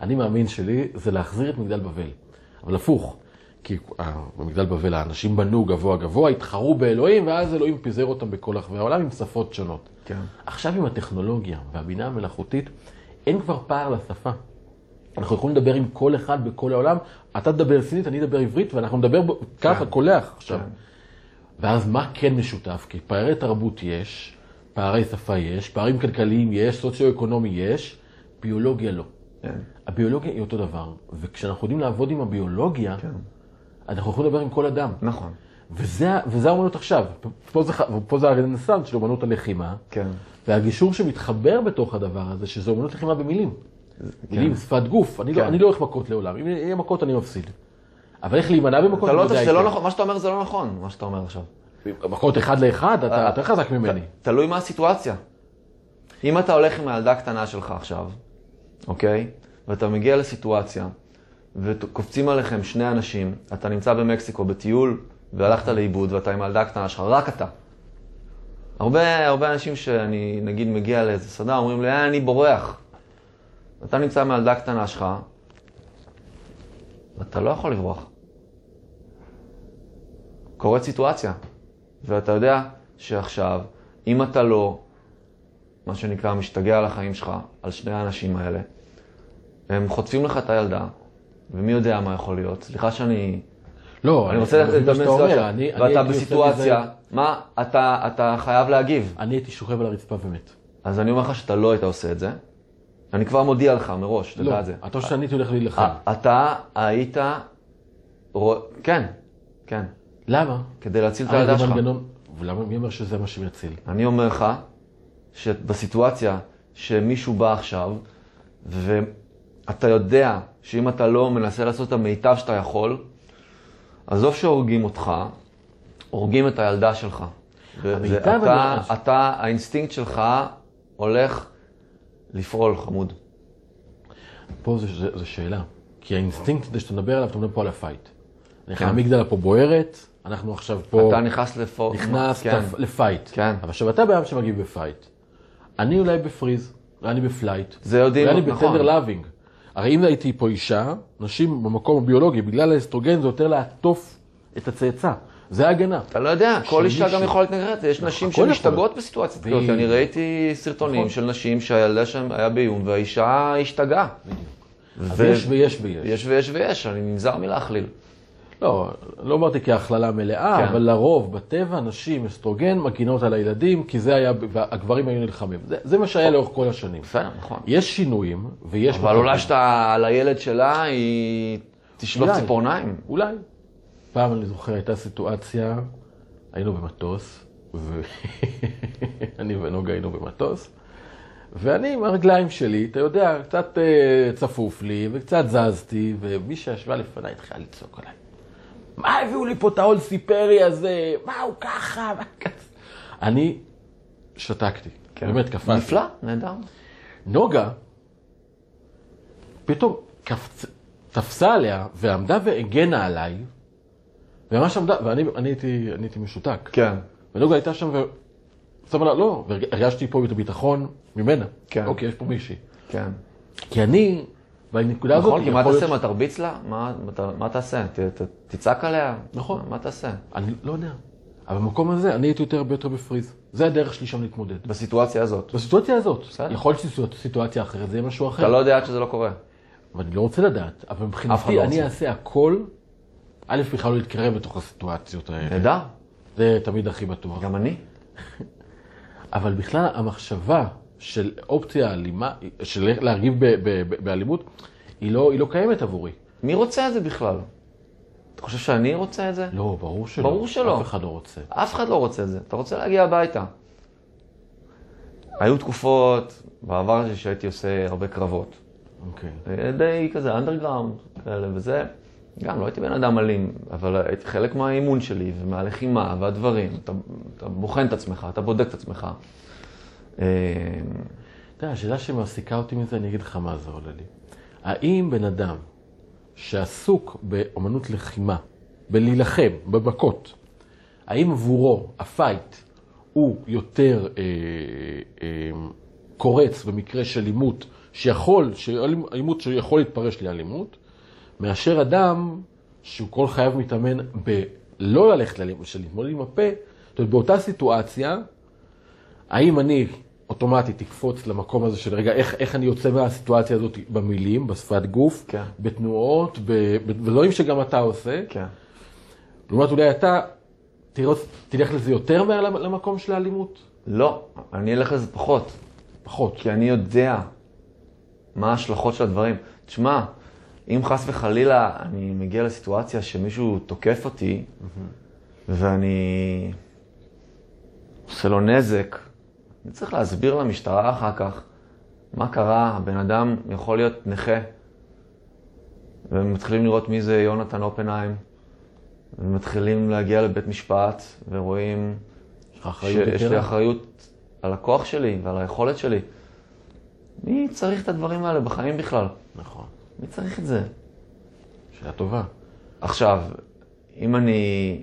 אני מאמין שלי, זה להחזיר את מגדל בבל. אבל הפוך, כי אה, במגדל בבל האנשים בנו גבוה גבוה, התחרו באלוהים, ואז אלוהים פיזר אותם בכל רחבי העולם עם שפות שונות. כן. עכשיו עם הטכנולוגיה והבינה המלאכותית, אין כבר פער לשפה. אנחנו יכולים לדבר עם כל אחד בכל העולם, אתה תדבר סינית, אני אדבר עברית, ואנחנו נדבר ב- ככה, קולח עכשיו. כן. ואז מה כן משותף? כי פערי תרבות יש, פערי שפה יש, פערים כלכליים יש, סוציו-אקונומי יש, ביולוגיה לא. כן. הביולוגיה היא אותו דבר, וכשאנחנו יודעים לעבוד עם הביולוגיה, כן. אנחנו יכולים לדבר עם כל אדם. נכון. וזה, וזה האומנות עכשיו. פה זה, פה זה הרנסאנס של אומנות הלחימה, כן. והגישור שמתחבר בתוך הדבר הזה, שזה אומנות לחימה במילים. מילים, שפת גוף. אני, לא, כן. אני לא הולך מכות לעולם. אם יהיה מכות אני מפסיד. אבל איך להימנע במכות, לא, לא היטב. נכון, מה שאתה אומר זה לא נכון, מה שאתה אומר עכשיו. מכות אחד לאחד, אתה אה, יותר חזק ממני. תלוי מה הסיטואציה. אם אתה הולך עם הילדה הקטנה שלך עכשיו, אוקיי? ואתה מגיע לסיטואציה, וקופצים עליכם שני אנשים, אתה נמצא במקסיקו בטיול, והלכת לאיבוד, ואתה עם הילדה הקטנה שלך, רק אתה. הרבה, הרבה אנשים שאני, נגיד, מגיע לאיזה סדנה, אומרים לי, אה, אני בורח. אתה נמצא עם הילדה הקטנה שלך, ואתה לא יכול לברוח. קורית סיטואציה, ואתה יודע שעכשיו, אם אתה לא, מה שנקרא, משתגע על החיים שלך, על שני האנשים האלה, הם חוטפים לך את הילדה, ומי יודע מה יכול להיות. סליחה שאני... לא, אני רוצה מה לדמיין שאתה אומר, סיטואציה, אני- אני ואתה בסיטואציה, מה, אתה, אתה חייב להגיב. אני הייתי שוכב על הרצפה ומת. אז אני אומר לך שאתה לא היית עושה את זה. אני כבר מודיע לך מראש, לא, תדע את זה. אתה חושב שאני הולך להילחם. אה, אתה היית... כן, כן, למה? כדי להציל את הילדה שלך. ולמה מי אומר שזה מה שיציל? אני אומר לך שבסיטואציה שמישהו בא עכשיו, ואתה יודע שאם אתה לא מנסה לעשות את המיטב שאתה יכול, עזוב שהורגים אותך, הורגים את הילדה שלך. המיטב ואתה, אני- אתה, האינסטינקט שלך הולך לפעול, חמוד. פה זה שאלה. כי האינסטינקט הזה שאתה מדבר עליו, אתה מדבר פה על הפייט. כן. המגדלה פה בוערת, אנחנו עכשיו פה אתה נכנס לפור... נכנס כן. לפ- לפייט. כן. אבל עכשיו אתה באדם שמגיב בפייט. אני אולי בפריז, אולי אני בפלייט. זה יודעים, אולי אני נכון. בטנדר לאבינג. הרי אם הייתי פה אישה, נשים במקום הביולוגי, בגלל האסטרוגן זה יותר לעטוף את הצאצא. זה ההגנה. אתה לא יודע, כל אישה גם יכולה להתנגד, יש נשים הכל יכול שמשתגעות. בסיטואציות. כאלה. אני ראיתי סרטונים נכון. של נשים שהילדה שם היה באיום והאישה השתגעה. אז יש ויש ויש. יש ויש ויש, אני נזהר מלהכליל. לא, לא אמרתי כהכללה מלאה, כן. אבל לרוב, בטבע, נשים אסטרוגן מגינות על הילדים, כי זה היה, והגברים היו נלחמים. זה, זה מה שהיה לאורך כל השנים. בסדר, נכון. יש שינויים, ויש... אבל. אולי שאתה על הילד שלה, היא תשלוף אולי. ציפורניים. אולי. פעם אני זוכר, הייתה סיטואציה, היינו במטוס, ואני ונוגה היינו במטוס, ואני עם הרגליים שלי, אתה יודע, קצת אה, צפוף לי, וקצת זזתי, ומי שישבה לפניי התחילה לצעוק עליי. מה הביאו לי פה את העול סיפרי הזה? מה הוא ככה? מה כזה? אני שתקתי, באמת קפצתי. כן. נפלא, נהדר. נוגה, פתאום קפצ... תפסה עליה ועמדה והגנה עליי, וממש עמדה, ואני אני הייתי, אני הייתי משותק. כן. ונוגה הייתה שם ו... שמה לה, לא, והרגשתי פה את הביטחון ממנה. כן. אוקיי, יש פה מישהי. כן. כי אני, בנקודה הזאת, נכון, כי מה תעשה? מה, תרביץ לה? מה- תעשה? ת- ת- תצעק עליה? נכון. מה תעשה? אני לא יודע. אבל במקום הזה, אני הייתי יותר הרבה יותר בפריז. זה הדרך שלי שם להתמודד. בסיטואציה הזאת. בסיטואציה הזאת. בסדר. יכול להיות שסיטואציה אחרת, זה יהיה משהו אחר. אתה לא יודע עד שזה לא קורה. ואני לא רוצה לדעת, אבל מבחינתי לא אני. אעשה הכל, א', בכלל לא להתקרב לתוך הסיטואציות האלה. נהדר. זה תמיד הכי בטוח. גם אני. אבל בכלל המחשבה של אופציה אלימה, של להגיב באלימות, היא לא, היא לא קיימת עבורי. מי רוצה את זה בכלל? אתה חושב שאני רוצה את זה? לא, ברור שלא. ברור שלא. אף אחד לא רוצה. אף אחד לא רוצה את זה. אתה רוצה להגיע הביתה. היו תקופות בעבר שהייתי עושה הרבה קרבות. אוקיי. די כזה אנדרגראונד כאלה וזה. גם לא הייתי בן אדם אלים, אבל הייתי חלק מהאימון שלי ומהלחימה והדברים. אתה, אתה בוחן את עצמך, אתה בודק את עצמך. אה, יודע, השאלה שמעסיקה אותי מזה, אני אגיד לך מה זה עולה לי. האם בן אדם שעסוק באמנות לחימה, בלהילחם, במכות, האם עבורו הפייט הוא יותר אה, אה, קורץ במקרה של עימות שיכול, עימות שיכול להתפרש לאלימות, מאשר אדם שהוא כל חייו מתאמן בלא ללכת לאלימות, של להתמודד עם הפה, זאת אומרת, באותה סיטואציה, האם אני אוטומטית תקפוץ למקום הזה של רגע, איך, איך אני יוצא מהסיטואציה הזאת במילים, בשפת גוף, כן. בתנועות, בדברים שגם אתה עושה. כן. לעומת אולי אתה תראה, תלך לזה יותר מהר למקום של האלימות? לא, אני אלך לזה פחות. פחות. כי אני יודע מה ההשלכות של הדברים. תשמע, אם חס וחלילה אני מגיע לסיטואציה שמישהו תוקף אותי, mm-hmm. ואני עושה לו נזק, אני צריך להסביר למשטרה אחר כך מה קרה, הבן אדם יכול להיות נכה. ומתחילים לראות מי זה יונתן אופנהיים, ומתחילים להגיע לבית משפט, ורואים שיש לי אחריות על הכוח שלי ועל היכולת שלי. מי צריך את הדברים האלה בחיים בכלל? נכון. מי צריך את זה? שאלה טובה. עכשיו, אם אני...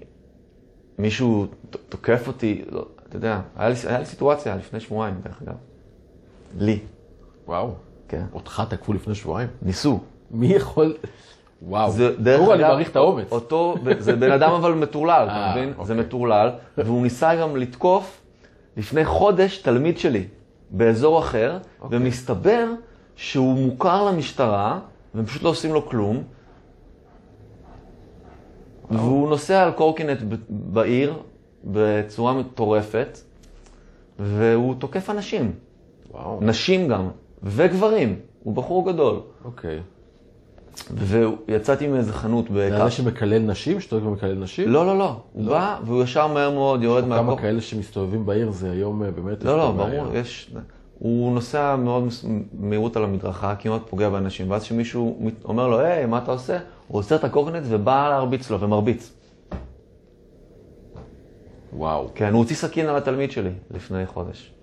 מישהו תוקף אותי, לא, אתה יודע, היה לי, היה לי סיטואציה לפני שבועיים, דרך אגב. לי. וואו. כן. אותך תקפו לפני שבועיים? ניסו. מי יכול... וואו. זה דרך אגב... אני מעריך את האומץ. אותו, זה בן אדם אבל מטורלל, אתה אה, מבין? זה אוקיי. מטורלל, והוא ניסה גם לתקוף לפני חודש תלמיד שלי באזור אחר, אוקיי. ומסתבר שהוא מוכר למשטרה, והם פשוט לא עושים לו כלום. והוא נוסע על קורקינט בעיר בצורה מטורפת, והוא תוקף אנשים. וואו. נשים גם, וגברים. הוא בחור גדול. אוקיי. ויצאתי מאיזה חנות בכף. זה שמקלל נשים? שתוק ומקלל נשים? לא, לא, לא. הוא לא. בא והוא ישר מהר מאוד יורד מהקור. כמה כאלה שמסתובבים בעיר זה היום אה, באמת... לא, לא, ברור, יש... הוא נוסע מאוד מהירות על המדרכה, כמעט פוגע באנשים, ואז כשמישהו אומר לו, היי, מה אתה עושה? הוא עוצר את הקורקינט ובא להרביץ לו, ומרביץ. וואו. כן, הוא הוציא סכין על התלמיד שלי לפני חודש.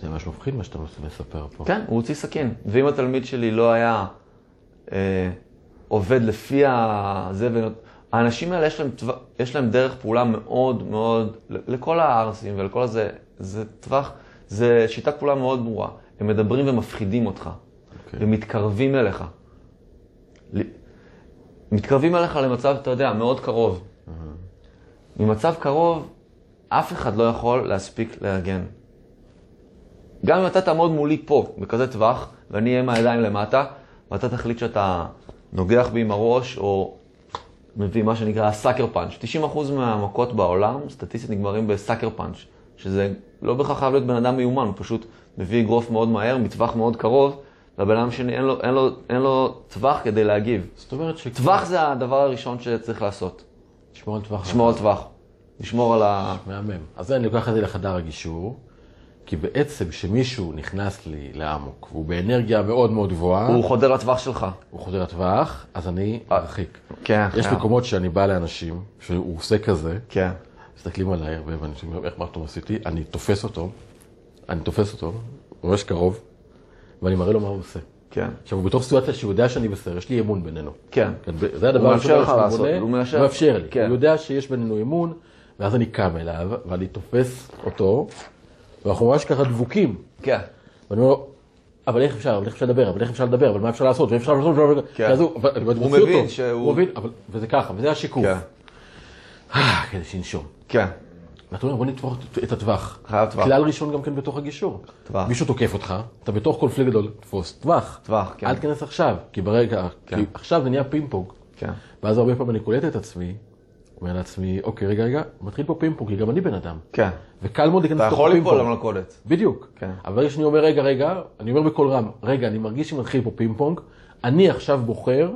זה ממש מפחיד מה שאתה מספר פה. כן, הוא הוציא סכין. ואם התלמיד שלי לא היה אה, עובד לפי הזה, ונות... האנשים האלה יש להם, יש להם דרך פעולה מאוד מאוד, לכל הערסים ולכל הזה, זה טווח, זה שיטת פעולה מאוד ברורה. הם מדברים ומפחידים אותך, okay. אוקיי. ומתקרבים אליך. מתקרבים אליך למצב, אתה יודע, מאוד קרוב. Mm-hmm. ממצב קרוב, אף אחד לא יכול להספיק להגן. גם אם אתה תעמוד מולי פה, בכזה טווח, ואני אהיה עם הידיים למטה, ואתה תחליט שאתה נוגח בי עם הראש, או מביא מה שנקרא סאקר פאנץ'. 90% מהמכות בעולם, סטטיסטית, נגמרים בסאקר פאנץ', שזה לא בהכרח חייב להיות בן אדם מיומן, הוא פשוט מביא אגרוף מאוד מהר, מטווח מאוד קרוב, והבן אדם שני אין לו, אין, לו, אין לו טווח כדי להגיב. זאת אומרת ש... טווח זה הדבר הראשון שצריך לעשות. לשמור על טווח. לשמור על טווח. לשמור על ה... מהמם. אז אני לוקח את זה לחדר הגישור. כי בעצם כשמישהו נכנס לי לאמוק, והוא באנרגיה מאוד מאוד גבוהה... הוא חודר לטווח שלך. הוא חודר לטווח, אז אני ארחיק. כן. יש כן. מקומות שאני בא לאנשים, שהוא עושה כזה, כן. מסתכלים עליי הרבה, ואני אומר, איך מה פתאום עשיתי? אני תופס אותו, אני תופס אותו, ממש קרוב, ואני מראה לו מה הוא עושה. כן. עכשיו, הוא בתוך סיטואציה שהוא יודע שאני בסדר, יש לי אמון בינינו. כן. זה הדבר הראשון שהוא לעשות, הוא מאפשר לי. כן. הוא יודע שיש בינינו אמון, ואז אני קם אליו, ואני תופס אותו, ואנחנו ממש ככה דבוקים. כן. ואני אומר לו, אבל איך אפשר, אבל איך אפשר לדבר, אבל איך אפשר לדבר, אבל מה אפשר לעשות, ואיך אפשר לעשות, כן. הוא, הוא מבין שהוא... הוא מבין, אבל, וזה ככה, וזה השיקוף. כן. אה, כדי שינשום. כן. ואתה אומר, בוא נתפור את הטווח. חייב טווח. כלל ראשון גם כן בתוך הגישור. טווח. מישהו תוקף אותך, אתה בתוך קונפליקט גדול, תפוס טווח. טווח, כן. אל תיכנס עכשיו, כי ברגע, כן. כי עכשיו זה נהיה פינג פונג. כן. ואז הרבה פעמים אני קולט את עצמי, אומר לעצמי, אוקיי, רגע, רגע, מתחיל פה פינג פונג, כי גם אני בן אדם. כן. וקל מאוד להיכנס לתוך פינג פונג. אתה יכול ליפול למלכודת. בדיוק. כן. אבל ברגע שאני אומר, רגע, רגע, אני אומר בקול רם, רגע, אני מרגיש שמתחיל פה פינג פונג, אני עכשיו בוחר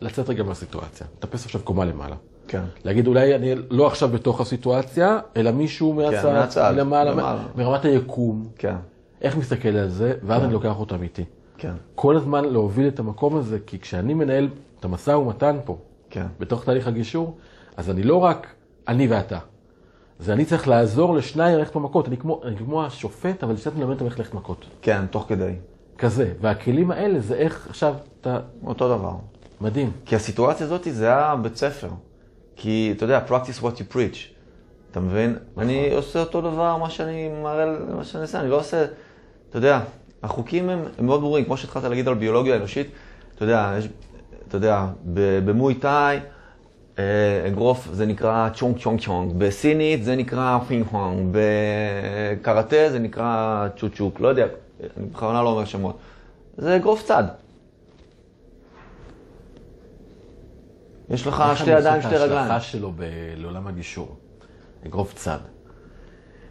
לצאת רגע מהסיטואציה. לטפס עכשיו קומה למעלה. כן. להגיד, אולי אני לא עכשיו בתוך הסיטואציה, אלא מישהו מהצד, כן, מהצד למעלה, למעלה, מרמת היקום. כן. איך מסתכל על זה, ואז כן. אני לוקח אותם איתי. כן. כל הזמן להוביל את המקום הזה, כי כשאני מנהל את המשא ומתן פה, כן. בתוך תהליך הגישור, אז אני לא רק אני ואתה. זה אני צריך לעזור לשניים ללכת במכות. אני כמו, אני כמו השופט, אבל קצת מלמד אותם איך ללכת מכות. כן, תוך כדי. כזה. והכלים האלה זה איך עכשיו אתה... אותו דבר. מדהים. כי הסיטואציה הזאת זה היה בית ספר. כי, אתה יודע, practice what you preach. אתה מבין? אני עושה אותו דבר, מה שאני מראה, מה שאני עושה, אני לא עושה, אתה יודע, החוקים הם, הם מאוד ברורים, כמו שהתחלת להגיד על ביולוגיה אנושית, אתה יודע, יש, אתה יודע, במוי תאי, אגרוף זה נקרא צ'ונג צ'ונג צ'ונג, בסינית זה נקרא פינג הונג, בקראטה זה נקרא צ'וצ'וק, לא יודע, אני בכוונה לא אומר שמות. זה אגרוף צד. יש לך איך שתי ידיים, שתי רגליים. ההשלכה שלו לעולם הגישור. אגרוף צד.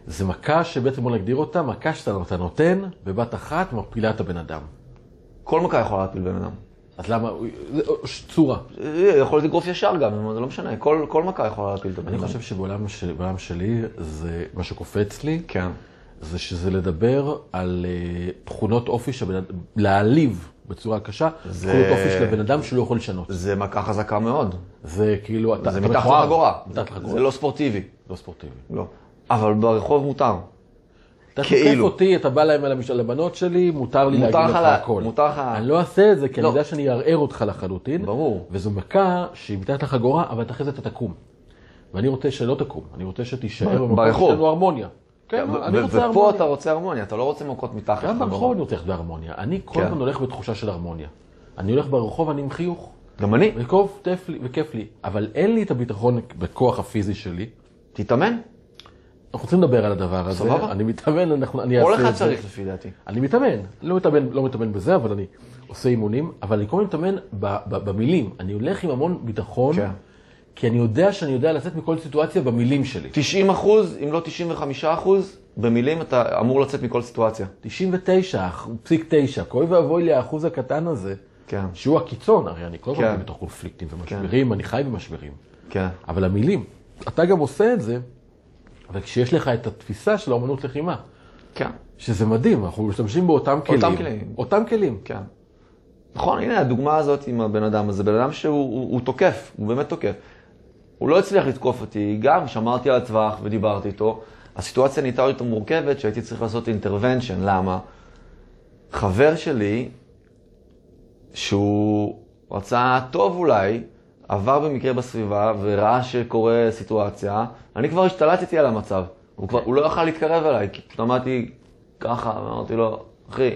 זה מכה שבעצם בוא נגדיר אותה, מכה שאתה אתה נותן, בבת אחת מפילה את הבן אדם. כל מכה יכולה להפיל בן אדם. אז למה, צורה. יכול להיות אגרוף ישר גם, זה לא משנה, כל, כל מכה יכולה להפיל את הבן אני. חושב שבעולם בעולם שלי, זה מה שקופץ לי, כן. זה שזה לדבר על אה, תכונות אופי של להעליב בצורה קשה, זה- תכונות אופי של הבן אדם שלא יכול לשנות. זה מכה חזקה מאוד. זה כאילו, אתה זה אתה. מתחת לחגורה. זה לא ספורטיבי. לא ספורטיבי. לא. אבל ברחוב מותר. אתה כאילו. תוקף אותי, אתה בא להם על הבנות שלי, מותר לי מותר להגיד לך הכל. מותר לך- אני לא אעשה את זה, כי לא. אני יודע שאני אערער אותך לחלוטין. ברור. וזו מכה שהיא מתחת לחגורה, אבל אחרי זה אתה תקום. ואני רוצה שלא תקום, אני רוצה שתישאר במקום ברחוב. שיש לנו הרמוניה. כן, אני רוצה ופה הרמוניה. אתה רוצה הרמוניה, אתה לא רוצה מכות מתחת גם. ברחוב אני רוצה ללכת בהרמוניה. אני כל כן. הזמן הולך בתחושה של הרמוניה. אני הולך ברחוב, אני עם חיוך. גם אני. וכיף לי. אבל אין לי את הביטחון בכוח הפיזי שלי. תתאמן. אנחנו צריכים לדבר על הדבר הזה. סבבה. אני מתאמן, אנחנו, אני כל אעשה אחד את זה. צריך לפי דעתי. אני מתאמן, לא מתאמן, לא מתאמן בזה, אבל אני עושה אימונים, אבל אני כל הזמן מתאמן ב- ב- במילים. אני הולך עם המון ביטחון, כן. כי אני יודע שאני יודע לצאת מכל סיטואציה במילים שלי. 90 אחוז, אם לא 95 אחוז, במילים אתה אמור לצאת מכל סיטואציה. 99.9, כואי ואבוי לי האחוז הקטן הזה, כן. שהוא הקיצון, הרי אני כל הזמן כן. בתוך קונפליקטים ומשברים, אני חי במשברים. כן. אבל המילים, אתה גם עושה את זה, אבל כשיש לך את התפיסה של האמנות לחימה, כן. שזה מדהים, אנחנו משתמשים באותם כלים. אותם כלים. אותם כלים. כן. נכון, הנה הדוגמה הזאת עם הבן אדם הזה, בן אדם שהוא הוא, הוא תוקף, הוא באמת תוקף. הוא לא הצליח לתקוף אותי, גם שמרתי על הטווח ודיברתי איתו. הסיטואציה נהייתה יותר מורכבת שהייתי צריך לעשות אינטרוונשן, למה? חבר שלי, שהוא רצה טוב אולי, עבר במקרה בסביבה וראה שקורה סיטואציה, אני כבר השתלטתי על המצב. הוא, כבר, הוא לא יכל להתקרב אליי, כי פשוט אמרתי ככה, ואמרתי לו, אחי,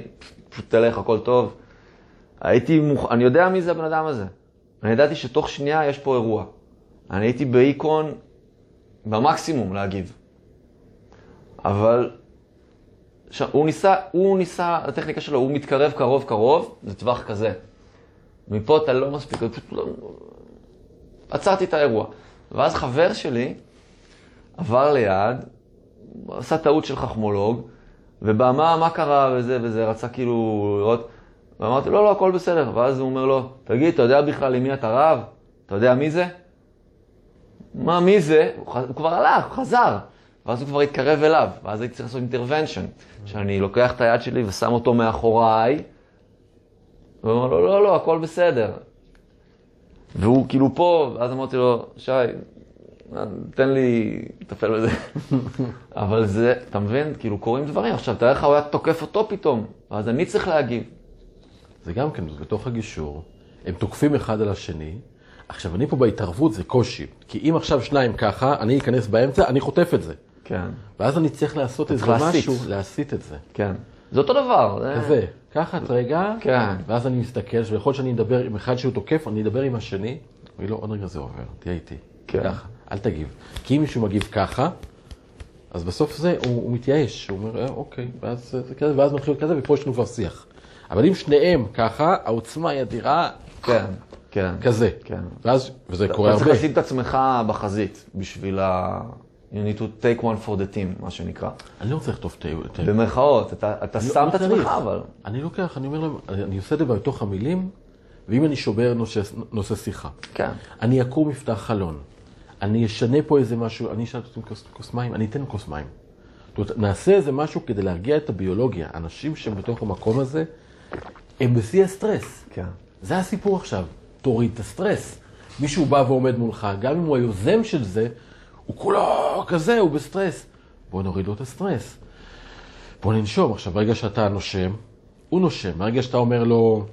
פשוט תלך, הכל טוב. הייתי מוכ... אני יודע מי זה הבן אדם הזה. אני ידעתי שתוך שנייה יש פה אירוע. אני הייתי באיקון במקסימום להגיב. אבל ש... הוא ניסה, הוא ניסה, הטכניקה שלו, הוא מתקרב קרוב קרוב, זה טווח כזה. מפה אתה לא מספיק, פשוט לא... עצרתי את האירוע. ואז חבר שלי עבר ליד, עשה טעות של חכמולוג, ובא, מה, קרה וזה וזה, רצה כאילו לראות, ואמרתי, לא, לא, הכל בסדר. ואז הוא אומר לו, תגיד, אתה יודע בכלל עם מי אתה רב? אתה יודע מי זה? מה, מי זה? הוא, ח... הוא כבר הלך, הוא חזר. ואז הוא כבר התקרב אליו, ואז הייתי צריך לעשות אינטרוונשן, שאני לוקח את היד שלי ושם אותו מאחוריי, ואומר לו, לא, לא, הכל בסדר. והוא כאילו פה, ואז אמרתי לו, שי, תן לי לטפל בזה. אבל זה, אתה מבין? כאילו קורים דברים. עכשיו, תאר לך, הוא היה תוקף אותו פתאום, ואז אני צריך להגיב. זה גם כן, בתוך הגישור, הם תוקפים אחד על השני. עכשיו, אני פה בהתערבות זה קושי. כי אם עכשיו שניים ככה, אני אכנס באמצע, אני חוטף את זה. כן, ואז אני צריך לעשות איזה. משהו, להסיט את זה. כן. זה אותו דבר. זה- כזה, קח את רגע, כן. ואז אני מסתכל, ויכול שאני אדבר עם אחד שהוא תוקף, אני אדבר עם השני, אני לא, עוד רגע זה עובר, תהיה איתי. כן. ככה, אל תגיב. כי אם מישהו מגיב ככה, אז בסוף זה, הוא, הוא מתייאש, הוא אומר, אה, אוקיי, ואז, זה כזה, ואז מתחיל כזה, ופה יש לנו כבר שיח. אבל אם שניהם ככה, העוצמה היא אדירה, כן, כן. כזה. כן. ואז, וזה אתה קורה צריך הרבה. לשים את עצמך בחזית בשביל ה... You need to take one for the team, מה שנקרא. אני לא רוצה לכתוב. תה. במרכאות, אתה, אתה לא- שם לא את עצמך. אבל... אני לוקח, אני אומר להם, אני עושה את זה בתוך המילים, ואם אני שובר נושא, נושא שיחה. כן. אני אקום מפתח חלון, אני אשנה פה איזה משהו, אני אשאל אותם כוס, כוס מים, אני אתן כוס מים. זאת אומרת, נעשה איזה משהו כדי להרגיע את הביולוגיה. אנשים שהם בתוך המקום הזה, הם בשיא הסטרס. כן. זה הסיפור עכשיו, תוריד את הסטרס. מישהו בא ועומד מולך, גם אם הוא היוזם של זה, הוא כולו כזה, הוא בסטרס. בוא נוריד לו את הסטרס. בוא ננשום. עכשיו, ברגע שאתה נושם, הוא נושם. ברגע שאתה אומר לו,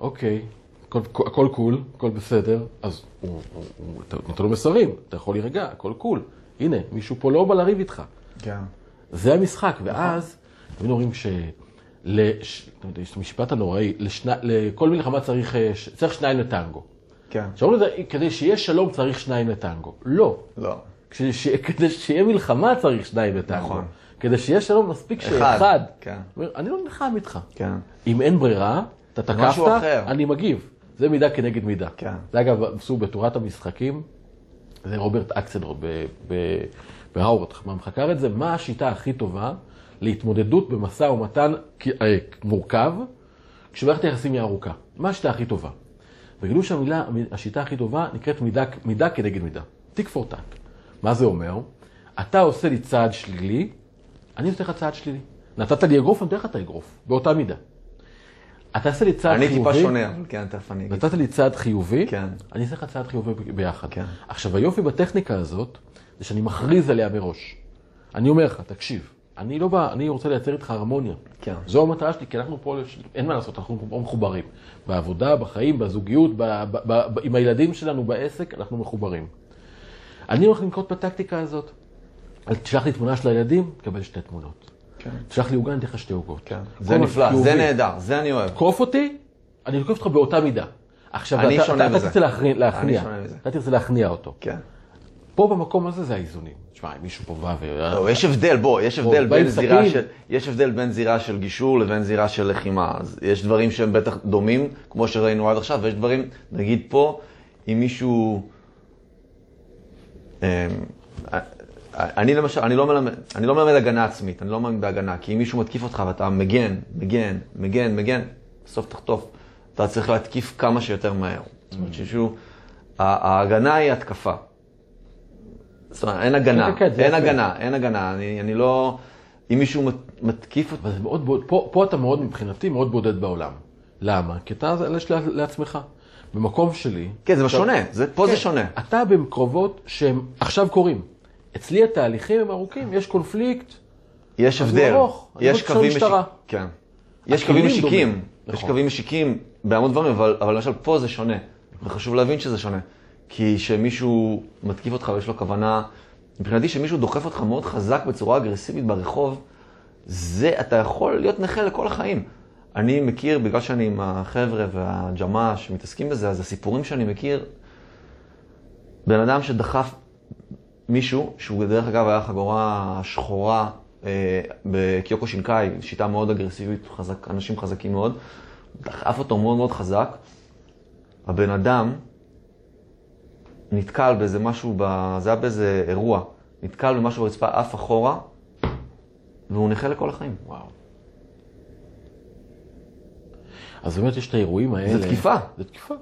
אוקיי, הכל, הכל cool, הכל בסדר, אז הוא, הוא, הוא, אתה נותן לו מסרים, אתה יכול להירגע, הכל cool. הנה, מישהו פה לא בא לריב איתך. כן. זה המשחק, ואז, תמיד אומרים ש... לש... יש את המשפט הנוראי, לשני... לכל מלחמה צריך, אה, צריך שניים לטנגו. כן. שאומרים את זה, כדי שיהיה שלום צריך שניים לטנגו. לא. לא. כדי, ש... כדי שיהיה מלחמה צריך שניים לטנגו. נכון. כדי שיהיה שלום מספיק אחד. שאחד. כן. אני לא נלחם איתך. כן. אם אין ברירה, אתה תקפת. אני מגיב. זה מידה כנגד מידה. כן. זה אגב, עשו בתורת המשחקים, זה רוברט אקסלרוד ב- ב- בהרווארד, חכם חקר את זה, מה השיטה הכי טובה להתמודדות במשא ומתן אה, מורכב, כשמערכת היחסים היא ארוכה. מה השיטה הכי טובה? וגילו שהמילה, השיטה הכי טובה נקראת מידה, מידה כנגד מידה. טיק פור טאק. מה זה אומר? אתה עושה לי צעד שלילי, אני נותן לך צעד שלילי. נתת לי אגרוף, אני נותן לך את האגרוף, באותה מידה. אתה עושה לי צעד אני חיובי, טיפה שונה, כן, תכף אני אגיד. נתת לי צעד חיובי, כן. אני אעשה לך צעד חיובי ביחד. כן. עכשיו, היופי בטכניקה הזאת, זה שאני מכריז עליה מראש. אני אומר לך, תקשיב, אני לא בא, אני רוצה לייצר איתך הרמוניה. כן. זו המטרה שלי, כי אנחנו פה, לש- אין מה לעשות, אנחנו פה מחוברים. בעבודה, בחיים, בזוגיות, ב, ב, ב, ב, עם הילדים שלנו בעסק, אנחנו מחוברים. אני הולך לנקוט בטקטיקה הזאת. אז תשלח לי תמונה של הילדים, תקבל שתי תמונות. כן. תשלח לי עוגה, אני אתן לך שתי עוגות. כן. זה נפלא. זה נהדר, זה אני אוהב. תקוף אותי, אני תוקף אותך באותה מידה. עכשיו, אני אתה, שונה אתה, בזה. אתה תרצה להכניע, להכניע. שונה מזה. אתה תרצה להכניע אותו. כן. פה במקום הזה זה האיזונים. תשמע, אם מישהו פה בא ו... לא, יש הבדל, בוא, יש הבדל בין זירה. של, יש הבדל בין זירה של גישור לבין זירה של לחימה. אז יש דברים שהם בטח דומים, כמו שראינו עד עכשיו, ויש דברים, נגיד פה, אם מישהו... אמ, אני למשל, אני לא מלמד, אני לא מלמד הגנה עצמית, אני לא מאמין בהגנה, כי אם מישהו מתקיף אותך ואתה מגן, מגן, מגן, מגן, בסוף תחטוף. אתה צריך להתקיף כמה שיותר מהר. זאת אומרת שמישהו, ה- ההגנה היא התקפה. זאת אומרת, אין הגנה, כן, כן, אין. הגנה, אין הגנה. אני, אני לא... אם מישהו מת- מתקיף אותי... בודד, פה, פה אתה מאוד, מבחינתי, מאוד בודד בעולם. למה? כי אתה יש לעצמך. במקום שלי... כן, זה עכשיו- שונה, זה, פה זה כן, שונה. אתה במקרובות שהם עכשיו קורים. אצלי התהליכים הם ארוכים, יש קונפליקט. יש הבדל. ארוך, יש חושב קווים. משיקים. כן. יש קווים משיקים. דומים. יש נכון. קווים משיקים בהמון דברים, אבל, אבל למשל פה זה שונה. וחשוב להבין שזה שונה. כי כשמישהו מתקיף אותך ויש לו כוונה, מבחינתי שמישהו דוחף אותך מאוד חזק בצורה אגרסיבית ברחוב, זה, אתה יכול להיות נכה לכל החיים. אני מכיר, בגלל שאני עם החבר'ה והג'מה שמתעסקים בזה, אז הסיפורים שאני מכיר, בן אדם שדחף מישהו, שהוא דרך אגב היה חגורה שחורה אה, בקיוקו שינקאי, שיטה מאוד אגרסיבית, חזק, אנשים חזקים מאוד, דחף אותו מאוד מאוד חזק. הבן אדם נתקל באיזה משהו, ב... זה היה באיזה אירוע, נתקל במשהו ברצפה, עף אחורה, והוא נכה לכל החיים. וואו. אז באמת יש את האירועים האלה. זה תקיפה. זה תקיפה.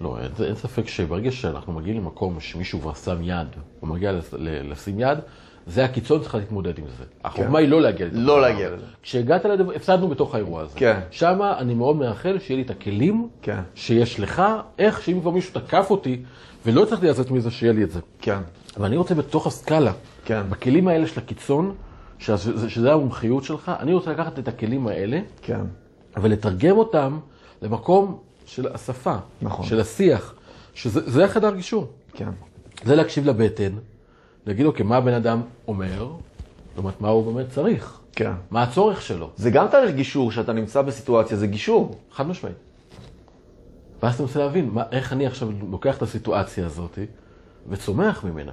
לא, אין, אין ספק שברגע שאנחנו מגיעים למקום שמישהו כבר שם יד, הוא מגיע לס- ל- לשים יד, זה הקיצון, צריך להתמודד עם זה. החוכמה היא לא להגיע לזה. לא להגיע לזה. כשהגעת לדבר, הפסדנו בתוך האירוע הזה. כן. שמה אני מאוד מאחל שיהיה לי את הכלים כן. שיש לך, איך שאם כבר מישהו תקף אותי, ולא הצלחתי לצאת מזה, שיהיה לי את זה. כן. אבל אני רוצה בתוך הסקאלה, כן. בכלים האלה של הקיצון, שזה, שזה המומחיות שלך, אני רוצה לקחת את הכלים האלה כן. ולתרגם אותם למקום של השפה, נכון. של השיח, שזה זה החדר גישור. כן. זה להקשיב לבטן, להגיד, אוקיי, מה הבן אדם אומר, לעומת מה הוא באמת צריך, כן. מה הצורך שלו, זה גם תהליך גישור, שאתה נמצא בסיטואציה, זה גישור. חד משמעית. ואז אתה רוצה להבין, מה, איך אני עכשיו לוקח את הסיטואציה הזאת וצומח ממנה.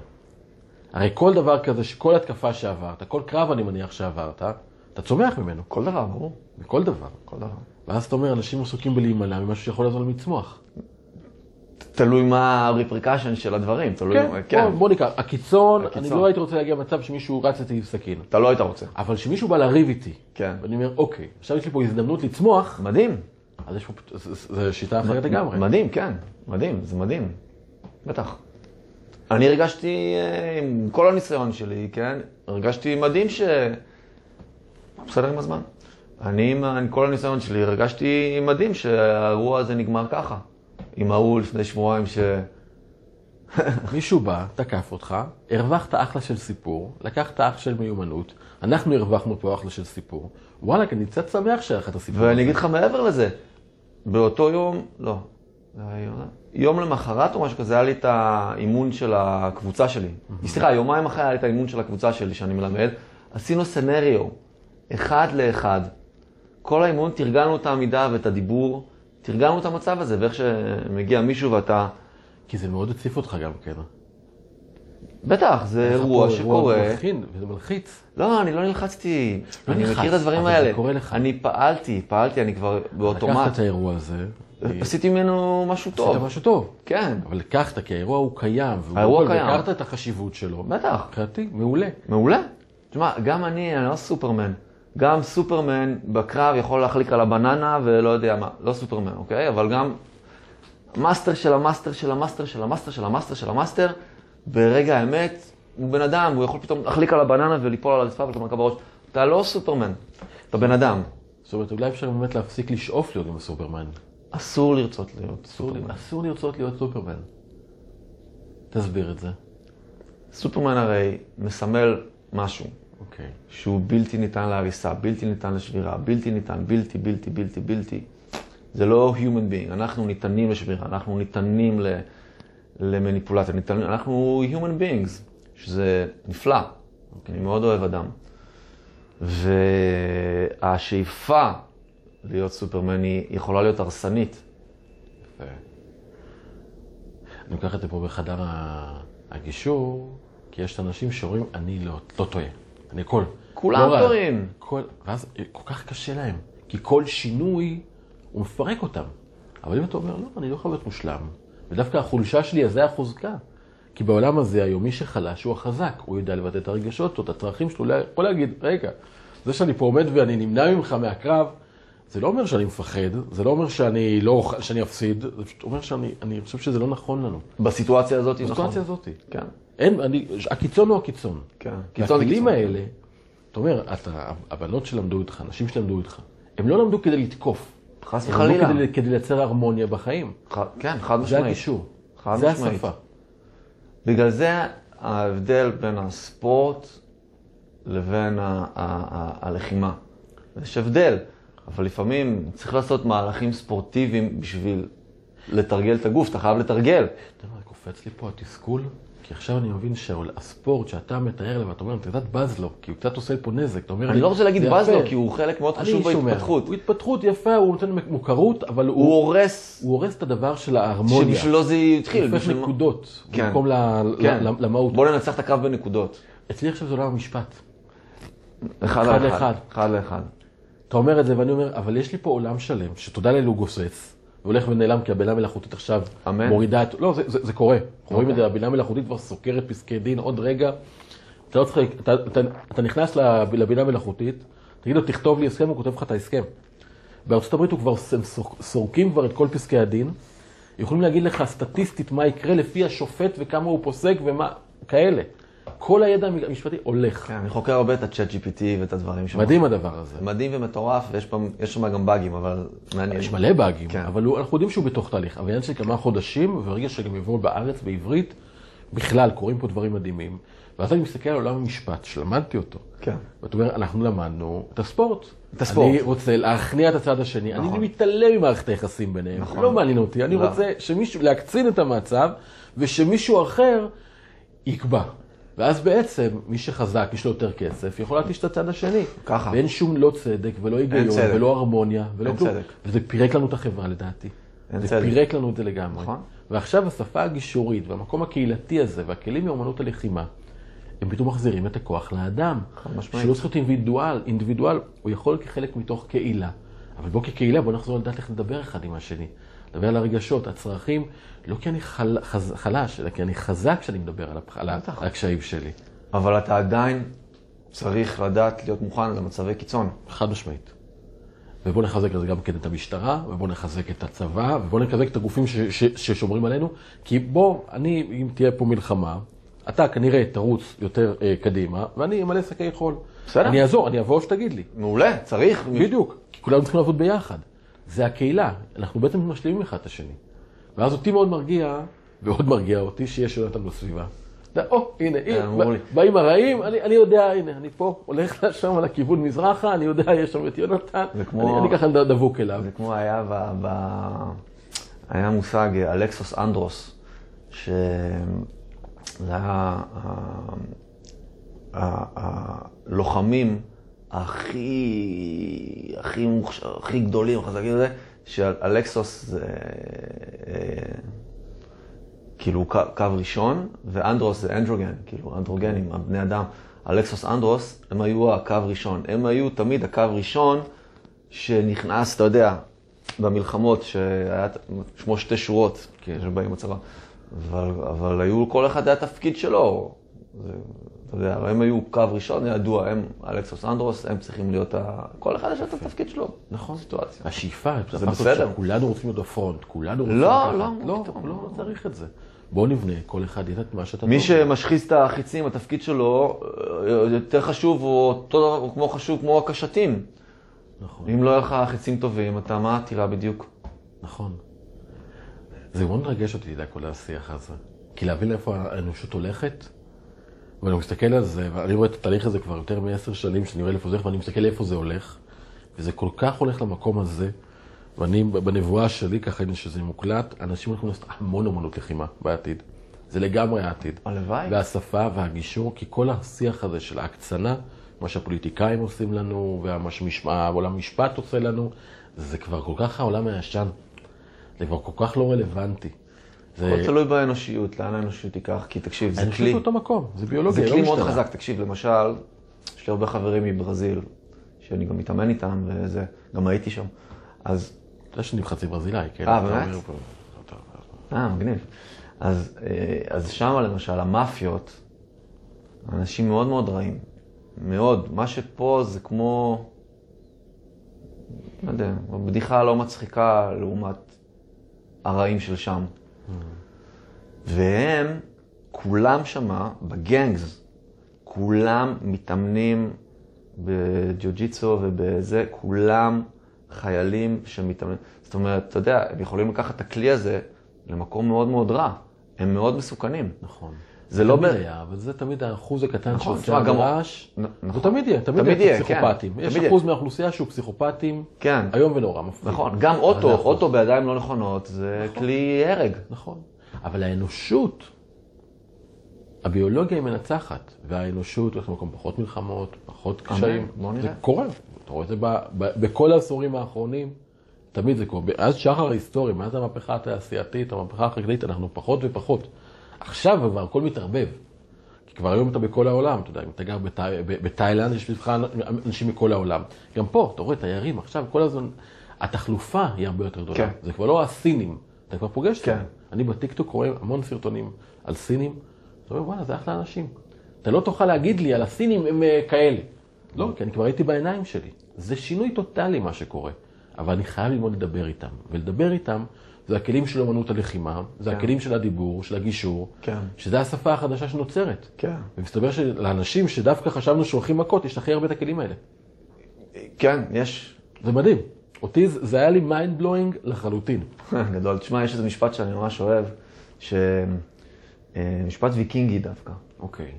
הרי כל דבר כזה, כל התקפה שעברת, כל קרב אני מניח שעברת, אתה צומח ממנו, כל דבר, ברור. מכל דבר. כל דבר. ואז אתה אומר, אנשים עסוקים בלהימנע ממשהו שיכול לעזור להם לצמוח. תלוי מה ה-repercussion של הדברים, תלוי... כן, בוא, בוא ניקח, הקיצון, הקיצון. אני לא הייתי רוצה להגיע למצב שמישהו רץ איתי עם סכין. אתה לא היית רוצה. אבל כשמישהו בא לריב איתי, כן. ואני אומר, אוקיי, עכשיו יש לי פה הזדמנות לצמוח, מדהים. אז יש פה, זו שיטה אחרת לגמרי. מדהים, כן. מדהים, זה מדהים. בטח. אני הרגשתי, אה, עם כל הניסיון שלי, כן, הרגשתי מדהים ש... בסדר עם הזמן. אני, עם כל הניסיון שלי, הרגשתי מדהים שהאירוע הזה נגמר ככה. עם ההוא לפני שבועיים ש... מישהו בא, תקף אותך, הרווחת אחלה של סיפור, לקחת אח של מיומנות, אנחנו הרווחנו פה אחלה של סיפור. וואלה, אני קצת שמח שהיה לך את הסיפור. ואני אגיד לך מעבר לזה, באותו יום, לא, יום למחרת או משהו כזה, היה לי את האימון של הקבוצה שלי. סליחה, יומיים אחרי היה לי את האימון של הקבוצה שלי שאני מלמד. עשינו סנריו, אחד לאחד. כל האימון, תרגלנו את העמידה ואת הדיבור, תרגלנו את המצב הזה, ואיך שמגיע מישהו ואתה... כי זה מאוד הציף אותך גם כן. בטח, זה אירוע שקורה. אירוע מכין, וזה מלחיץ. לא, אני לא נלחצתי. לא אני נלחץ, מכיר את הדברים אבל זה האלה. קורה לך. אני פעלתי, פעלתי, אני כבר באוטומט. לקחת את האירוע הזה, עשיתי ממנו משהו עשית טוב. משהו טוב. כן, אבל לקחת, כי האירוע הוא קיים. האירוע קיים. והכרת את החשיבות שלו. בטח. מבחינתי, מעולה. מעולה. תשמע, גם אני, אני לא סופרמן. גם סופרמן בקרב יכול להחליק על הבננה ולא יודע מה. לא סופרמן, אוקיי? אבל גם מאסטר של המאסטר של המאסטר של המאסטר של המאסטר של המאסטר, ברגע האמת, הוא בן אדם, הוא יכול פתאום להחליק על הבננה וליפול על הרצפה ולקבל בראש. אתה לא סופרמן, אתה בן אדם. זאת אומרת, אולי אפשר באמת להפסיק לשאוף להיות עם הסופרמן. אסור לרצות להיות סופרמן. אסור לרצות להיות סופרמן. תסביר את זה. סופרמן הרי מסמל משהו. אוקיי. שהוא בלתי ניתן להריסה, בלתי ניתן לשבירה, בלתי ניתן, בלתי, בלתי, בלתי, בלתי. זה לא human being, אנחנו ניתנים לשבירה, אנחנו ניתנים ל, למניפולציה, ניתנים, אנחנו human beings, שזה נפלא, אני מאוד אוהב אדם. והשאיפה להיות סופרמן היא יכולה להיות הרסנית. יפה. אני לוקח את זה פה בחדר הגישור, כי יש אנשים שאומרים, אני לא, לא טועה. אני הכל. כולם לא. טועים. כל, ואז כל כך קשה להם, כי כל שינוי, הוא מפרק אותם. אבל אם אתה אומר, לא, אני לא יכול להיות מושלם, ודווקא החולשה שלי, אז זה החוזקה. כי בעולם הזה היום, מי שחלש הוא החזק, הוא יודע לבטא את הרגשות שלו, את הצרכים שלו, הוא יכול להגיד, רגע, זה שאני פה עומד ואני נמנע ממך מהקרב, זה לא אומר שאני מפחד, זה לא אומר שאני לא, שאני אפסיד, זה פשוט אומר שאני אני חושב שזה לא נכון לנו. בסיטואציה הזאת, נכון. בסיטואציה הזאת. כן, אין, אני, הקיצון הוא הקיצון. כן. קיצון זה והכלים קיצון. האלה, אתה אומר, אתה, הבנות שלמדו איתך, אנשים שלמדו איתך, הם לא למדו כדי לתקוף. חס הם למדו וחלילה. כדי, כדי לייצר הרמוניה בחיים. ח- כן, חד זה משמעית. הגישור. חד זה משמעית. השפה. בגלל זה ההבדל בין הספורט לבין ה- ה- ה- הלחימה. יש הבדל, אבל לפעמים צריך לעשות מהלכים ספורטיביים בשביל לתרגל את הגוף, אתה חייב לתרגל. אתה יודע מה, קופץ לי פה התסכול? כי עכשיו אני מבין שהספורט שאתה מתאר להם, אתה אומר, אתה קצת בז לו, כי הוא קצת עושה פה נזק. אתה אומר, אני לא רוצה להגיד בז. לו, כי הוא חלק מאוד חשוב. בהתפתחות. הוא התפתחות יפה, הוא נותן מוכרות, אבל הוא, הוא הורס, הוא הורס את הדבר של ההרמוניה. שבשבילו זה התחיל. הוא הופך נקודות, כן. במקום ל- כן. למהות. בוא ננצח את הקרב בנקודות. אצלי עכשיו זה עולם המשפט. אחד אחד לאחד. לאחד. אחד לאחד. אתה אומר את זה ואני אומר, אבל יש לי פה עולם שלם, שתודה לאל הוא גוסס, והולך ונעלם כי הבינה המלאכותית עכשיו אמן. מורידה את... לא, זה, זה, זה קורה. אנחנו רואים את אוקיי. זה, הבינה המלאכותית כבר סוקרת פסקי דין עוד רגע. אתה לא צריך, אתה, אתה, אתה נכנס לב- לבינה המלאכותית, תגיד לו, תכתוב לי הסכם, הוא כותב לך את ההסכם. בארצות הברית הוא כבר, הם סורקים כבר את כל פסקי הדין, יכולים להגיד לך סטטיסטית מה יקרה לפי השופט וכמה הוא פוסק ומה, כאלה. כל הידע המשפטי הולך. כן, אני חוקר הרבה את ה-chat GPT ואת הדברים שם. מדהים הדבר הזה. מדהים ומטורף, ויש שם גם באגים, אבל מעניין. יש מלא באגים, כן. אבל אנחנו יודעים שהוא בתוך תהליך. אבל עניין של כמה חודשים, וברגע שגם יבואו בארץ בעברית, בכלל קורים פה דברים מדהימים. ואז אני מסתכל על עולם המשפט, שלמדתי אותו. כן. ואתה אומר, אנחנו למדנו את הספורט. את הספורט. אני רוצה להכניע את הצד השני. נכון. אני מתעלם ממערכת היחסים ביניהם. נכון. לא מעניין אותי. אני לא. רוצה שמישהו, להקצין את המצב, ושמישהו אחר יקבע. ואז בעצם, מי שחזק, יש לו יותר כסף, יכול להתיש את הצד השני. ככה. ואין שום לא צדק, ולא היגיון, צדק. ולא הרמוניה, ולא כלום. צדק. וזה פירק לנו את החברה לדעתי. אין זה צדק. פירק לנו את זה לגמרי. נכון. ועכשיו השפה הגישורית והמקום הקהילתי הזה והכלים מאומנות הלחימה, הם פתאום מחזירים את הכוח לאדם. חד משמעית. שלא צריך להיות אינדיבידואל, אינדיבידואל, הוא יכול כחלק מתוך קהילה. אבל בוא כקהילה, בוא נחזור לדעת איך לדבר אחד עם השני. לדבר על הרגשות, הצרכים, לא כי אני חל, חז, חלש, אלא כי אני חזק כשאני מדבר על, הפ-. על הקשיים שלי. אבל אתה עדיין צריך לדעת להיות מוכן למצבי קיצון. חד משמעית. ובואו נחזק לזה גם כן את המשטרה, ובואו נחזק את הצבא, ובואו נחזק את הגופים ש- ש- ששומרים עלינו. כי בוא, אני, אם תהיה פה מלחמה, אתה כנראה תרוץ יותר אה, קדימה, ואני אמלא שקי חול. בסדר. אני אעזור, אני אבוא שתגיד לי. מעולה, צריך. בדיוק, כי כולנו צריכים לעבוד ביחד. זה הקהילה, אנחנו בעצם משלימים אחד את השני. ואז אותי מאוד מרגיע, ועוד מרגיע אותי, שיש יונתן בסביבה. אתה יודע, או, הנה, לי. באים הרעים, אני, יודע, הנה, אני פה, הולך לשם לכיוון מזרחה, אני יודע, יש שם את יונתן, אני, ככה דבוק אליו. זה כמו היה ב... היה מושג אה, אלכסוס אנדרוס, שזה היה ה- ה- הלוחמים הכי, הכי, מוכש... הכי גדולים, חזקים וזה, שאלכסוס זה אה, כאילו קו, קו ראשון, ואנדרוס זה אנדרוגן, כאילו אנדרוגנים, הבני אדם. אלכסוס אנדרוס, הם היו הקו ראשון. הם היו תמיד הקו ראשון שנכנס, אתה יודע, במלחמות, שהיה שמו שתי שורות, כן. שבאים בצבא. אבל, אבל היו, כל אחד היה תפקיד שלו. זה, אתה יודע, הם היו קו ראשון, ידוע, הם אלכסוס אנדרוס, הם צריכים להיות ה... כל אחד יש לו את התפקיד שלו. נכון. סיטואציה. השאיפה, זה בסדר. שכולנו רוצים להיות בפרונט, כולנו רוצים לא, לקחת. לא, לא, פתאום, לא, לא. צריך את זה. בוא נבנה, כל אחד ייתן את מה שאתה מי. שמשחיז את החיצים, התפקיד שלו, אה, יותר חשוב, או אותו דבר, הוא כמו חשוב כמו הקשתים. נכון, אם לא יהיו לך חיצים טובים, אתה מה תראה בדיוק? נכון. זה מאוד מרגש אותי, אתה יודע, כל השיח הזה. כי להבין לאיפה האנושות הולכת, ואני מסתכל על זה, ואני רואה את התהליך הזה כבר יותר מעשר שנים, שאני רואה לאיפה זה הולך, ואני מסתכל לאיפה זה הולך, וזה כל כך הולך למקום הזה, ואני, בנבואה שלי, ככה שזה מוקלט, אנשים הולכים לעשות המון אמנות לחימה בעתיד. זה לגמרי העתיד. הלוואי. והשפה והגישור, כי כל השיח הזה של ההקצנה, מה שהפוליטיקאים עושים לנו, ומה שהעולם המשפט עושה לנו, זה כבר כל כך העולם הישן. זה כבר כל כך לא רלוונטי. זה... הכל תלוי באנושיות, לאן האנושיות תיקח, כי תקשיב, זה כלי, באותו מקום, זה זה ביולוגיה, לא כלי מאוד. חזק. תקשיב, למשל, יש לי הרבה חברים מברזיל, שאני גם מתאמן איתם, וזה, גם הייתי שם. אז אתה יודע שאני חצי ברזילאי, כן? אה, באמת? אה, מגניב. אז, אה, אז שם למשל, המאפיות, אנשים מאוד מאוד רעים. מאוד. מה שפה זה כמו, לא יודע, בדיחה לא מצחיקה לעומת הרעים של שם. והם, כולם שמה, בגנגס, כולם מתאמנים בג'ו-ג'יצו ובזה, כולם חיילים שמתאמנים. זאת אומרת, אתה יודע, הם יכולים לקחת את הכלי הזה למקום מאוד מאוד רע. הם מאוד מסוכנים. נכון. זה לא תמיד היה, אבל זה תמיד האחוז הקטן נכון, שעושה רעש. נכון. תמיד יהיה, תמיד תמיד יהיה כן. פסיכופטים. יש תמיד אחוז מהאוכלוסייה שהוא פסיכופטים, כן. איום ונורא, מפחיד. נכון, גם אוטו, זה. אוטו בידיים לא נכונות, זה כלי הרג. נכון. אבל האנושות, הביולוגיה היא מנצחת, והאנושות הולכת למקום פחות מלחמות, פחות קשיים. בוא נראה. זה קורה. אתה רואה את זה ב, ב, בכל העשורים האחרונים, תמיד זה קורה. מאז שחר ההיסטוריה, מאז המהפכה התעשייתית, המהפכה החקלאית, אנחנו פחות ופחות. עכשיו כבר הכל מתערבב. כי כבר היום אתה בכל העולם, אתה יודע, אם אתה גר בתאילנד, יש לך אנשים מכל העולם. גם פה, אתה רואה תיירים, עכשיו כל הזמן, התחלופה היא הרבה יותר גדולה. כן. זה כבר לא הסינים, אתה כבר פוגש כן. אותם. אני בטיקטוק רואה המון סרטונים על סינים, אתה אומר, וואלה, זה אחלה אנשים. אתה לא תוכל להגיד לי על הסינים הם אה, כאלה. לא, כי אני כבר ראיתי בעיניים שלי. זה שינוי טוטאלי מה שקורה. אבל אני חייב ללמוד לדבר איתם. ולדבר איתם זה הכלים של אמנות הלחימה, זה כן. הכלים של הדיבור, של הגישור, כן. שזה השפה החדשה שנוצרת. כן. ומסתבר שלאנשים שדווקא חשבנו שהולכים מכות, יש הכי הרבה את הכלים האלה. כן, יש. זה מדהים. אותי זה היה לי mind blowing לחלוטין. גדול. תשמע, יש איזה משפט שאני ממש אוהב, ש... אה, משפט ויקינגי דווקא. אוקיי.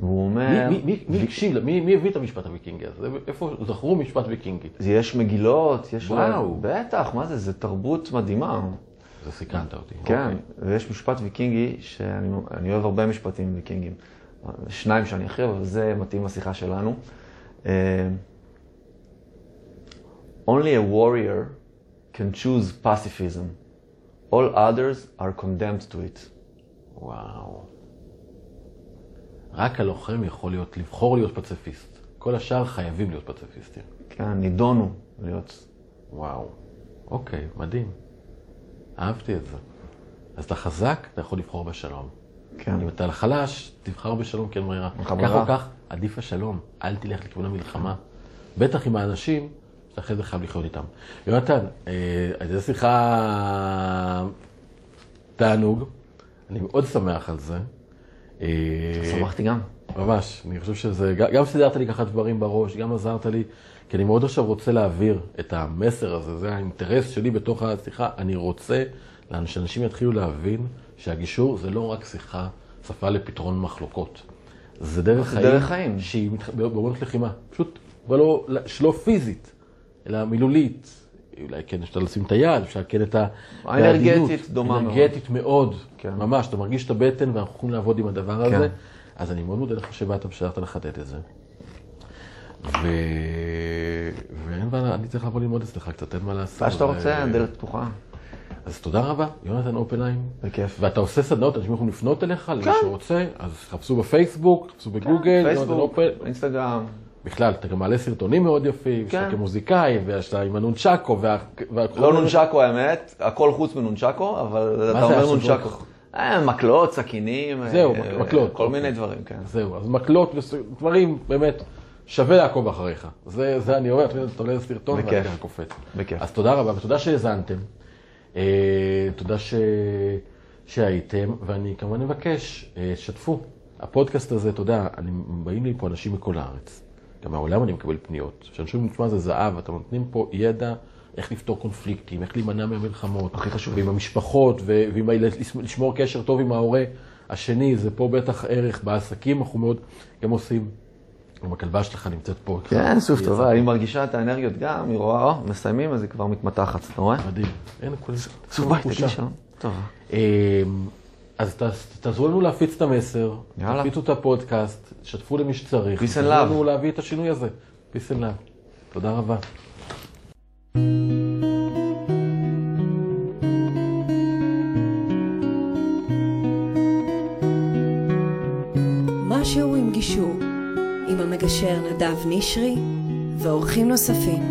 והוא אומר... מי- מי- מי הקשיב, לה? מי מי הביא את המשפט הוויקינגי הזה? איפה זכרו משפט ויקינגי? יש מגילות, יש... וואו. בטח, מה זה? זה תרבות מדהימה. זה סיכנת אותי. כן, אוקיי. ויש משפט ויקינגי, שאני אני אוהב הרבה משפטים ויקינגים. שניים שאני הכי אוהב, אבל זה מתאים לשיחה שלנו. אה, Only a warrior can choose pacifism. All others are condemned to it. וואו. רק הלוחם יכול להיות, לבחור להיות פציפיסט. כל השאר חייבים להיות פציפיסטים. כן, נידונו להיות... וואו. אוקיי, מדהים. אהבתי את זה. אז אתה חזק, אתה יכול לבחור בשלום. כן. אם אתה חלש, תבחר בשלום כי אין ברירה. כך. או כך, עדיף השלום. אל תלך לכיוון המלחמה. בטח עם האנשים שאתה אחרי זה חייב לחיות איתם. יונתן, אה, זו שיחה תענוג. אני מאוד שמח על זה. אה, שמחתי גם. ממש, אני חושב שזה, גם סידרת לי ככה דברים בראש, גם עזרת לי, כי אני מאוד עכשיו רוצה להעביר את המסר הזה, זה האינטרס שלי בתוך השיחה, אני רוצה שאנשים יתחילו להבין שהגישור זה לא רק שיחה, שפה לפתרון מחלוקות. זה דרך זה חיים, דרך חיים. שהיא מתח- באמנות לחימה, פשוט, אבל לא, שלא פיזית, אלא מילולית, אולי כן אפשר לשים את היד, אפשר כן את ה... האנרגטית. דומה מאוד. אנרגטית מאוד, כן. ממש, אתה מרגיש את הבטן ואנחנו יכולים לעבוד עם הדבר כן. הזה. אז אני מאוד מודה לך שבאת ושאלת לחדד את זה. ו... ואין מה, אני צריך לבוא ללמוד אצלך קצת, אין מה לעשות. מה שאתה רוצה, הדלת פתוחה. אז תודה רבה, יונתן אופנהיים. בכיף. ואתה עושה סדנאות, אנשים יכולים לפנות אליך, למי שרוצה, אז חפשו בפייסבוק, חפשו בגוגל, יונתן כן, פייסבוק. אינסטגרם. בכלל, אתה גם מעלה סרטונים מאוד יפים, כן. שאתה כמוזיקאי, ואתה עם הנונצ'קו, וה... והכל- לא נונצ'קו האמת, הכל חוץ מנונצ'קו, אבל אתה אומר? נונצ'קו. אה, מקלות, סכינים. זהו, אה, מקלות, כל אוקיי. מיני דברים, כן. זהו, אז מקלות ודברים, באמת, שווה לעקוב אחריך. זה, זה אני אומר, אתה עולה לסרטון ואני. ככה קופץ. בכיף. אז תודה רבה, ותודה שהאזנתם. אה, תודה ש... שהייתם, ואני כמובן מבקש, שתפו. הפודקאסט הזה, אתה יודע, באים לי פה אנשים מכל הארץ. גם מהעולם אני מקבל פניות. שאנשים תשמע, זה זהב, אתם נותנים פה ידע איך לפתור קונפליקטים, איך להימנע מהמלחמות. הכי חשוב. ועם המשפחות, ועם לשמור קשר טוב עם ההורה השני, זה פה בטח ערך. בעסקים אנחנו מאוד גם עושים. גם הכלבה שלך נמצאת פה. כן, סוף טובה. היא מרגישה את האנרגיות גם, היא רואה, או, מסיימים, אז היא כבר מתמתחת, אתה רואה? מדהים. אין, כולם. סוף ביי, תגיד שלום. טוב. אז ת- תעזרו לנו להפיץ את המסר, יאללה. תפיצו את הפודקאסט, שתפו למי שצריך. Peace and תעזרו love. לנו להביא את השינוי הזה. Peace and love. תודה רבה. משהו עם גישור, עם המגשר נדב נשרי ואורחים נוספים.